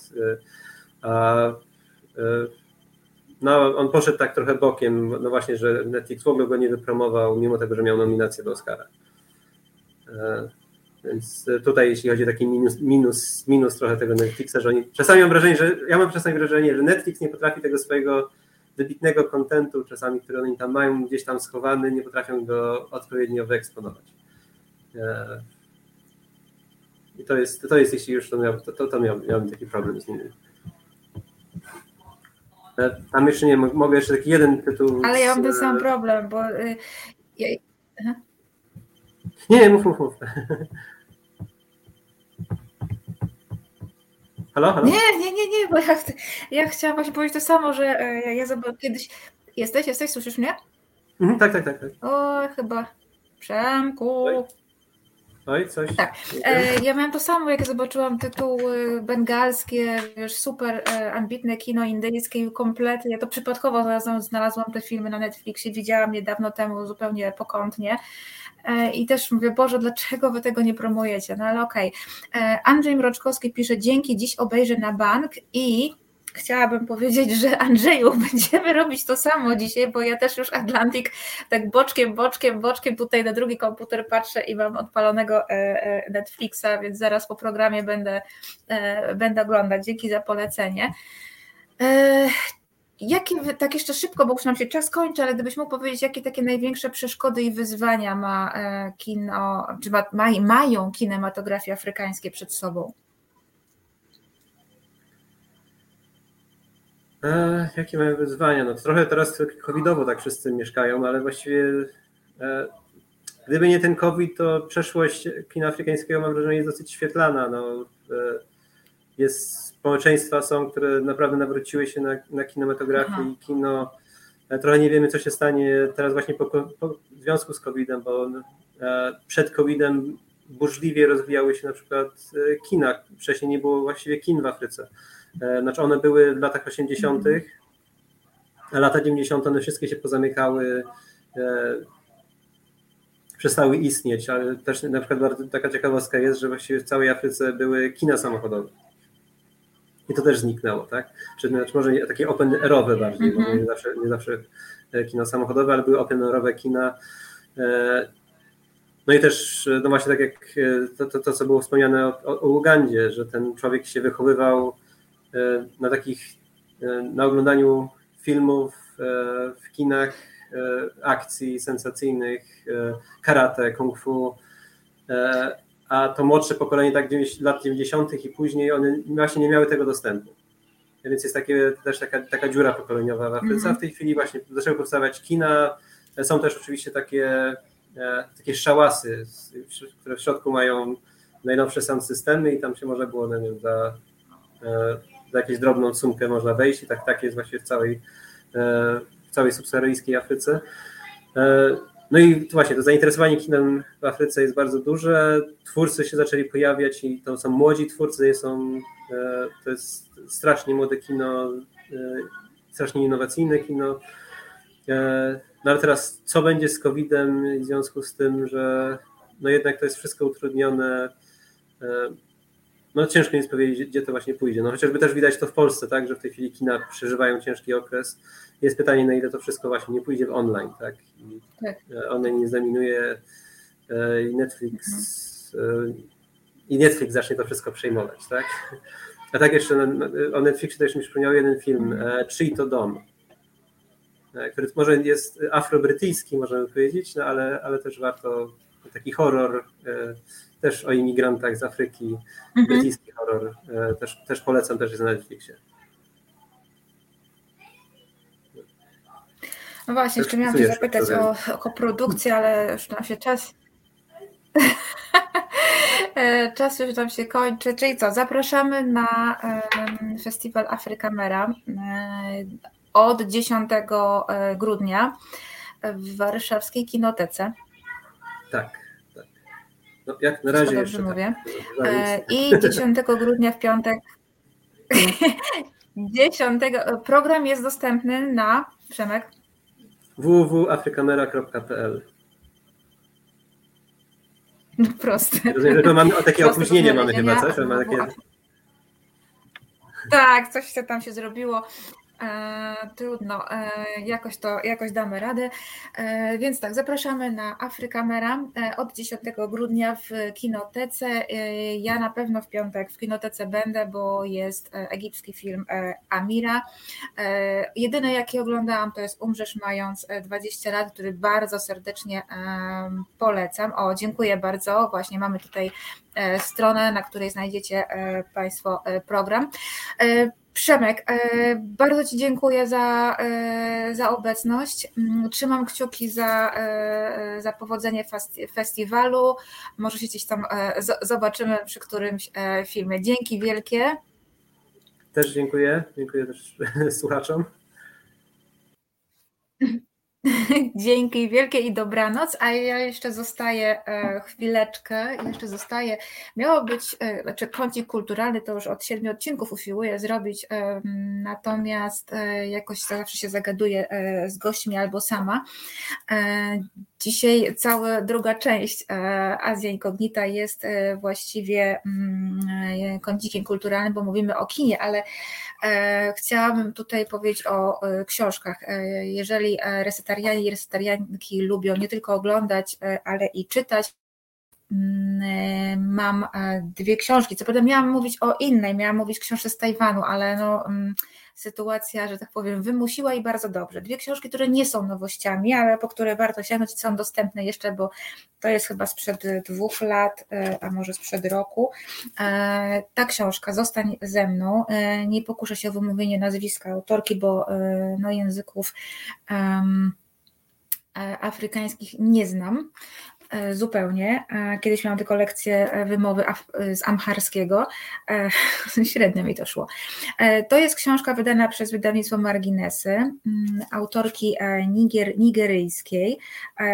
A no, on poszedł tak trochę bokiem, no właśnie, że Netflix w ogóle go nie wypromował, mimo tego, że miał nominację do Oscara. E, więc tutaj, jeśli chodzi o taki minus, minus, minus trochę tego Netflixa, że oni czasami mam wrażenie, że ja mam czasami wrażenie, że Netflix nie potrafi tego swojego wybitnego kontentu, czasami, który oni tam mają gdzieś tam schowany, nie potrafią go odpowiednio wyeksponować. E, I to jest, to jest jeśli już to miał, to, to, to miał, miałbym taki problem z nimi. Tam jeszcze nie, mogę jeszcze taki jeden tytuł. Ale ja mam ten sam problem, bo. Y, ja... Nie, mów, mów, mów. Halo, halo? Nie, nie, nie, nie, bo ja, ja chciałam właśnie powiedzieć to samo, że e, ja, ja zobaczyłam kiedyś. Jesteś, jesteś, słyszysz mnie? Mhm, tak, tak, tak, tak. O, chyba. Przemku. Oj. Oj, coś. Tak. E, ja miałam to samo, jak zobaczyłam tytuły bengalskie, wiesz, super e, ambitne kino indyjskie, kompletnie. Ja to przypadkowo znalazłam, znalazłam te filmy na Netflixie, widziałam je dawno temu zupełnie pokątnie. E, I też mówię, Boże, dlaczego wy tego nie promujecie? No ale okej. Okay. Andrzej Mroczkowski pisze, dzięki, dziś obejrzę na bank i chciałabym powiedzieć, że Andrzeju, będziemy robić to samo dzisiaj, bo ja też już Atlantik tak boczkiem, boczkiem, boczkiem tutaj na drugi komputer patrzę i mam odpalonego e, e, Netflixa, więc zaraz po programie będę, e, będę oglądać. Dzięki za polecenie. Jakie, tak jeszcze szybko, bo już nam się czas kończy, ale gdybyś mógł powiedzieć, jakie takie największe przeszkody i wyzwania ma kino, czy ma, mają kinematografie afrykańskie przed sobą? E, jakie mają wyzwania? No trochę teraz covidowo tak wszyscy mieszkają, ale właściwie e, gdyby nie ten COVID, to przeszłość kina afrykańskiego mam wrażenie jest dosyć świetlana. No, e, jest społeczeństwa są, które naprawdę nawróciły się na, na kinematografię Aha. i kino. E, trochę nie wiemy, co się stanie teraz właśnie po, po w związku z COVID-em, bo przed COVID-em burzliwie rozwijały się na przykład kina. Wcześniej nie było właściwie kin w Afryce. E, znaczy one były w latach 80., a lata 90. one wszystkie się pozamykały, e, przestały istnieć, ale też na przykład taka ciekawostka jest, że właściwie w całej Afryce były kina samochodowe. I to też zniknęło, tak? Czy znaczy może takie open airowe bardziej, mm -hmm. nie zawsze, nie zawsze e, kina samochodowe, ale były open airowe kina. No i też, no właśnie tak jak to, to, to co było wspomniane o, o Ugandzie, że ten człowiek się wychowywał na takich, e, na oglądaniu filmów e, w kinach, akcji sensacyjnych, karate, kung fu, a to młodsze pokolenie tak lat 90. i później one właśnie nie miały tego dostępu. Więc jest takie, też taka, taka dziura pokoleniowa w Afryce. A w tej chwili właśnie zaczęły powstawać kina. Są też oczywiście takie, takie szałasy, które w środku mają najnowsze sound systemy i tam się można było, nie wiem, za za jakąś drobną sumkę można wejść i tak, tak jest właśnie w całej, e, w całej subsaharyjskiej Afryce. E, no i właśnie to zainteresowanie kinem w Afryce jest bardzo duże. Twórcy się zaczęli pojawiać i to są młodzi twórcy, są, e, to jest strasznie młode kino, strasznie innowacyjne kino. No ale teraz co będzie z COVID-em w związku z tym, że no jednak to jest wszystko utrudnione no ciężko jest powiedzieć, gdzie to właśnie pójdzie. No chociażby też widać to w Polsce, tak, że w tej chwili kina przeżywają ciężki okres. Jest pytanie, na ile to wszystko właśnie nie pójdzie w online, tak? I tak. E, online nie zaminuje e, i Netflix mhm. i Netflix zacznie to wszystko przejmować, tak? A tak jeszcze o Netflixie też mi przypomniał jeden film, mhm. Czyj to dom, który może jest afrobrytyjski, możemy powiedzieć, no ale, ale też warto taki horror też o imigrantach z Afryki, mhm. brytyjski horror. Też, też polecam, też jest na Netflixie. No właśnie, jeszcze miałam Cię zapytać o, o produkcję, ale już nam się czas. E, czas już nam się kończy. Czyli co? Zapraszamy na festiwal Afrykamera e, od 10 e, grudnia w warszawskiej kinotece. Tak. No, jak na razie dobrze tak. mówię. I 10 grudnia w piątek. 10 program jest dostępny na Przemek www.afrykamera.pl no proste. Rozumiem, że mamy takie opóźnienie mamy chyba, coś? Mamy takie... Tak, coś tam się zrobiło. E, trudno, e, jakoś to jakoś damy radę. E, więc tak, zapraszamy na Afrykamera od 10 grudnia w kinotece. Ja na pewno w piątek w kinotece będę, bo jest egipski film Amira. Jedyne jaki oglądałam to jest Umrzesz mając 20 lat, który bardzo serdecznie polecam. O, dziękuję bardzo. Właśnie mamy tutaj stronę, na której znajdziecie Państwo program. Przemek, e, bardzo Ci dziękuję za, e, za obecność. Mm, trzymam kciuki za, e, za powodzenie festiwalu. Może się gdzieś tam zobaczymy przy którymś filmie. Dzięki wielkie. Też dziękuję. Dziękuję też słuchaczom. Dzięki wielkie i dobranoc, a ja jeszcze zostaję e, chwileczkę, jeszcze zostaję, miało być, e, znaczy kącik kulturalny to już od siedmiu odcinków usiłuję zrobić, e, natomiast jakoś zawsze się zagaduję z gośćmi albo sama. Dzisiaj cała druga część Azja Inkognita jest właściwie mm, kącikiem kulturalnym, bo mówimy o kinie, ale chciałabym tutaj powiedzieć o książkach. Jeżeli reseta wegetarianie i resetarianki lubią nie tylko oglądać, e, ale i czytać. Mm, e, mam e, dwie książki. Co prawda miałam mówić o innej, miałam mówić książce z Tajwanu, ale no, mm, sytuacja, że tak powiem, wymusiła i bardzo dobrze. Dwie książki, które nie są nowościami, ale po które warto sięgnąć są dostępne jeszcze, bo to jest chyba sprzed dwóch lat, a może sprzed roku. Ta książka, Zostań ze mną, nie pokuszę się o wymówienie nazwiska autorki, bo no, języków um, E, afrykańskich nie znam e, zupełnie. E, kiedyś miałam tylko lekcję wymowy z amharskiego. Średnio mi to szło. To jest książka wydana przez wydawnictwo Marginesy, mm, autorki niger, nigeryjskiej.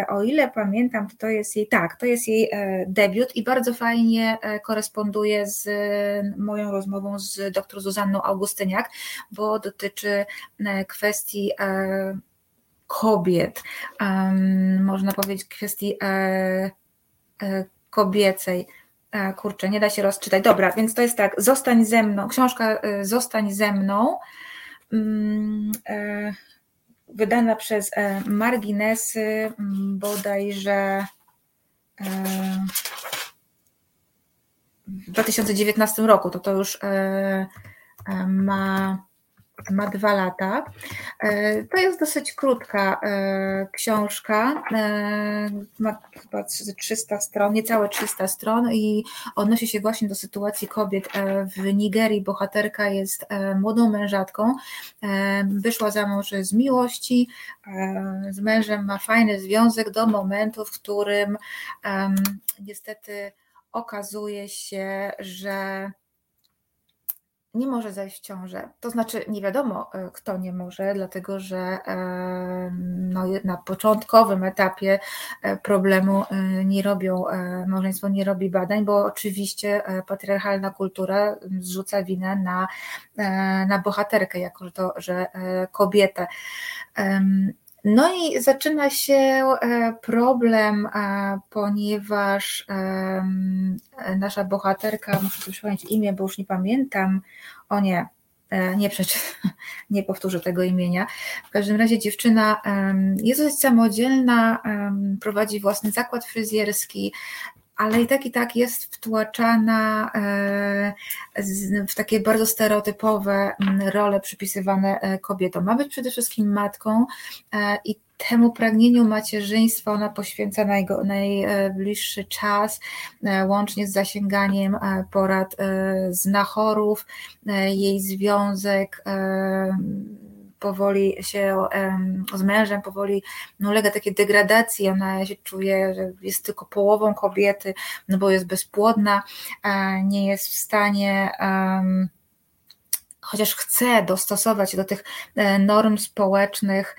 O ile pamiętam, to jest jej, tak, to jest jej debiut i bardzo fajnie koresponduje z moją rozmową z dr Zuzanną Augustyniak, bo dotyczy kwestii kobiet, można powiedzieć kwestii e, e, kobiecej. E, kurczę, nie da się rozczytać. Dobra, więc to jest tak, zostań ze mną, książka Zostań ze mną, um, wydana przez Marginesy bodajże w 2019 roku, to to już ma ma dwa lata. E, to jest dosyć krótka e, książka, e, ma chyba 300 stron, niecałe 300 stron i odnosi się właśnie do sytuacji kobiet w Nigerii. Bohaterka jest młodą mężatką, wyszła za mąż z miłości, z mężem ma fajny związek do momentu, w którym niestety okazuje się, że nie może zajść w ciążę. To znaczy, nie wiadomo, e, kto nie może, dlatego że e, no, na początkowym etapie e, problemu nie robią, małżeństwo nie robi badań, bo oczywiście patriarchalna kultura zrzuca winę na, na bohaterkę, jako że, to, że kobietę. No i zaczyna się e, problem, ponieważ nasza bohaterka, muszę sobie przypomnieć imię, bo już nie pamiętam, o nie, e, nie przeczytam, nie powtórzę tego imienia. W każdym razie dziewczyna jest dosyć samodzielna, prowadzi własny zakład fryzjerski, ale i tak i tak jest wtłaczana w takie bardzo stereotypowe mm, role przypisywane kobietom. Ma być przede wszystkim matką i temu pragnieniu macierzyństwa ona poświęca najbliższy czas, e, łącznie z zasięganiem e, porad e, znachorów. Jej związek powoli się z mężem powoli no, ulega takiej degradacji, ona się czuje, że jest tylko połową kobiety, no bo jest bezpłodna, nie jest w stanie chociaż chce dostosować się do tych norm społecznych,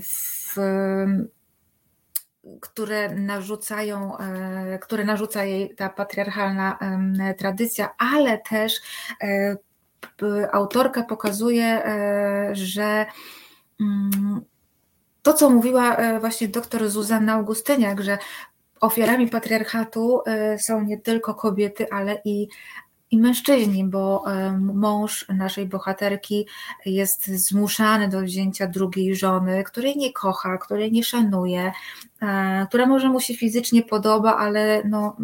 w, które narzucają, e, które narzuca jej ta patriarchalna tradycja, ale też e, autorka pokazuje, e, że mm, to, co mówiła właśnie doktor Zuzanna Augustyniak, że ofiarami patriarchatu są nie tylko kobiety, ale i i mężczyźni, bo mąż naszej bohaterki jest zmuszany do wzięcia drugiej żony, której nie kocha, której nie szanuje, e, która może mu się fizycznie podoba, ale no,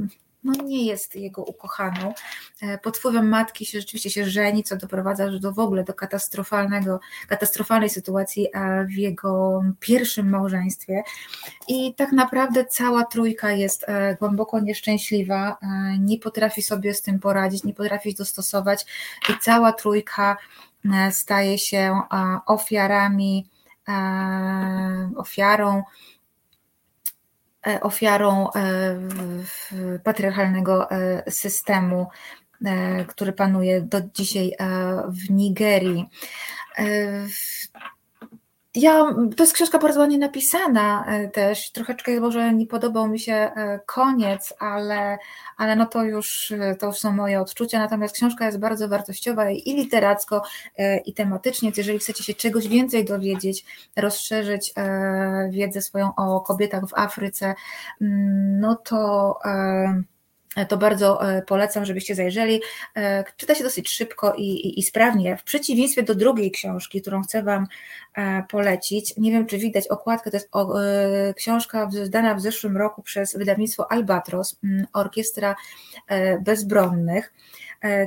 no nie jest jego ukochaną. E, pod wpływem matki się rzeczywiście się żeni, co doprowadza do w ogóle do katastrofalnego, katastrofalnej sytuacji e, w jego pierwszym małżeństwie. I tak naprawdę cała trójka jest e, głęboko nieszczęśliwa, nie potrafi sobie z tym poradzić, nie potrafi się dostosować i cała trójka staje się ofiarami, ofiarą E, ofiarą e, patriarchalnego e, systemu, który panuje do dzisiaj w Nigerii. Ja, to jest książka bardzo ładnie napisana też. Troszeczkę może nie podobał mi się koniec, ale, ale no to już, to już są moje odczucia. Natomiast książka jest bardzo wartościowa i literacko, e, i tematycznie. Więc jeżeli chcecie się czegoś więcej dowiedzieć, rozszerzyć e, wiedzę swoją o kobietach w Afryce, mm, no to e, to bardzo e, polecam, żebyście zajrzeli. E, czyta się dosyć szybko i, i, i, sprawnie. W przeciwieństwie do drugiej książki, którą chcę Wam e, polecić, nie wiem czy widać okładkę, to jest książka wydana w zeszłym roku przez wydawnictwo Albatros, Orkiestra Bezbronnych.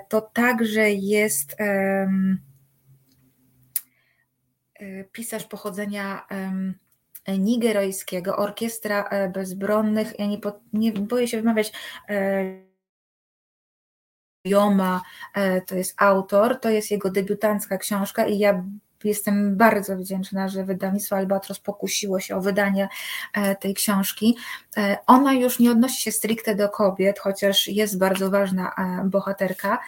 To także jest pisarz pochodzenia nigeryjskiego, Orkiestra e, Bezbronnych, ja nie, nie boję się wymawiać, e, Joma e, to jest autor, to jest jego debiutancka książka i ja jestem bardzo wdzięczna, że wydawnictwo Albatros pokusiło się o wydanie tej książki. Ona już nie odnosi się stricte do kobiet, chociaż jest bardzo ważna bohaterka,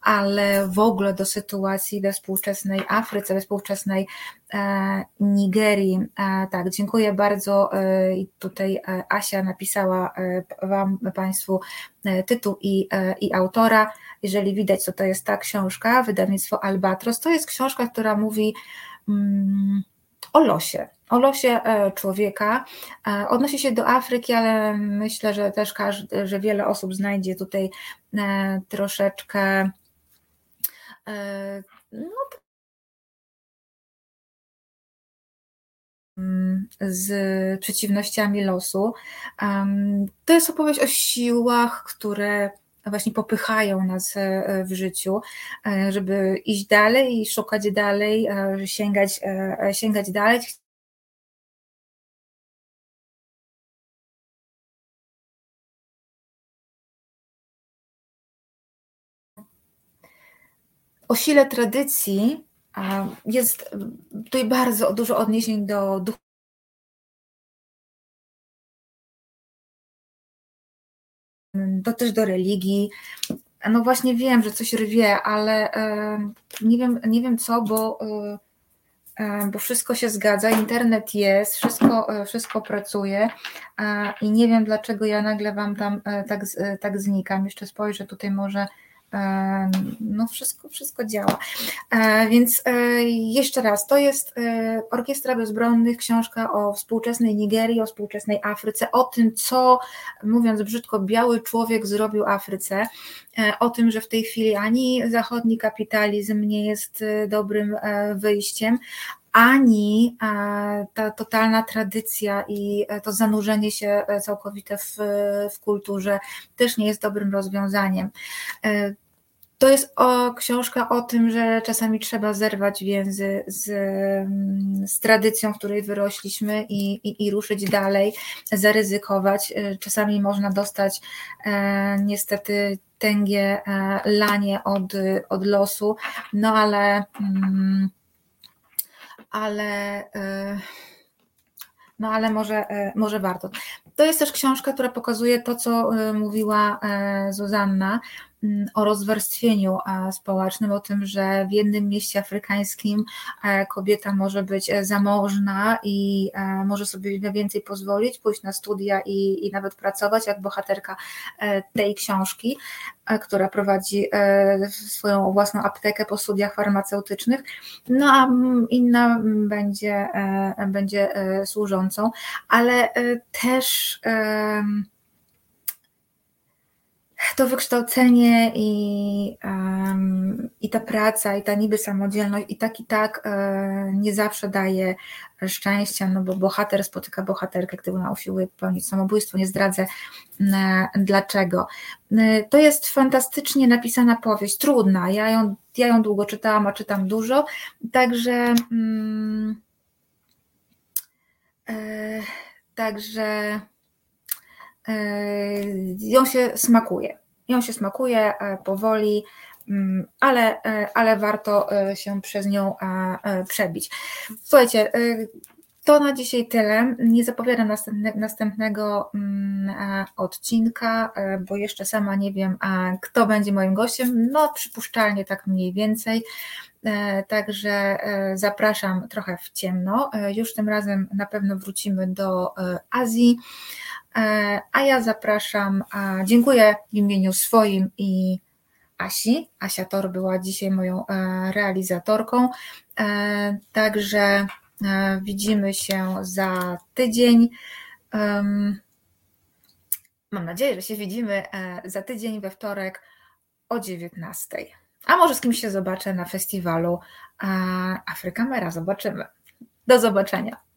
ale w ogóle do sytuacji we współczesnej Afryce, we współczesnej e, Nigerii. E, tak, dziękuję bardzo. E, I tutaj Asia napisała Wam, Państwu tytuł i, i autora. Jeżeli widać, co to jest ta książka, wydawnictwo Albatros, to jest książka, która mówi mm, o losie, o losie e, człowieka. E, odnosi się do Afryki, ale myślę, że też każdy, że wiele osób znajdzie tutaj e, troszeczkę no, z przeciwnościami losu. To jest opowieść o siłach, które właśnie popychają nas w życiu, żeby iść dalej i szukać dalej, sięgać, sięgać dalej, o sile tradycji jest tutaj bardzo dużo odniesień do duchu. To też do religii. No właśnie wiem, że coś rwie, ale nie wiem, nie wiem co, bo, bo wszystko się zgadza, internet jest, wszystko, e, wszystko pracuje i nie wiem dlaczego ja nagle Wam tam e, tak, tak znikam. Jeszcze spojrzę tutaj może no wszystko, wszystko działa. E, więc e, jeszcze raz, to jest e, Orkiestra Bezbronnych, książka o współczesnej Nigerii, o współczesnej Afryce, o tym, co, mówiąc brzydko, biały człowiek zrobił Afryce, o tym, że w tej chwili ani zachodni kapitalizm nie jest dobrym wyjściem, ani ta totalna tradycja i to zanurzenie się całkowite w, w kulturze też nie jest dobrym rozwiązaniem. To jest o, książka o tym, że czasami trzeba zerwać więzy z, z tradycją, w której wyrośliśmy i, i, i, ruszyć dalej, zaryzykować. Czasami można dostać e, niestety tęgie e, lanie od, od losu, no ale, mm, ale e, no ale może, e, może warto. To jest też książka, która pokazuje to, co e, mówiła Zuzanna, o rozwarstwieniu społecznym, o tym, że w jednym mieście afrykańskim e, kobieta może być e, zamożna i e, może sobie na więcej pozwolić, pójść na studia i, i nawet pracować, jak bohaterka tej książki, która prowadzi swoją własną aptekę po studiach farmaceutycznych, no a inna będzie, będzie służącą, ale też to wykształcenie i, um, i ta praca, i ta niby samodzielność, i tak i tak e, nie zawsze daje szczęścia, no bo bohater spotyka bohaterkę, gdy ona usiłuje popełnić samobójstwo, nie zdradzę e, dlaczego. E, to jest fantastycznie napisana powieść, trudna, ja ją, ja ją długo czytałam, a czytam dużo, także mm, e, także ją się smakuje. Ją się smakuje e, powoli, mm, ale, e, ale warto e, się przez nią przebić. Słuchajcie, to na dzisiaj tyle. Nie zapowiadam następne, następnego mm, odcinka, bo jeszcze sama nie wiem, kto będzie moim gościem. No, przypuszczalnie tak mniej więcej. Także zapraszam trochę w ciemno. Już tym razem na pewno wrócimy do Azji. E, a ja zapraszam, dziękuję w imieniu swoim i Asi. Asia Tor była dzisiaj moją e, realizatorką. E, także widzimy się za tydzień. Mam nadzieję, że się widzimy za tydzień we wtorek o 19. A może z kimś się zobaczę na festiwalu Afrykamera. Zobaczymy. Do zobaczenia.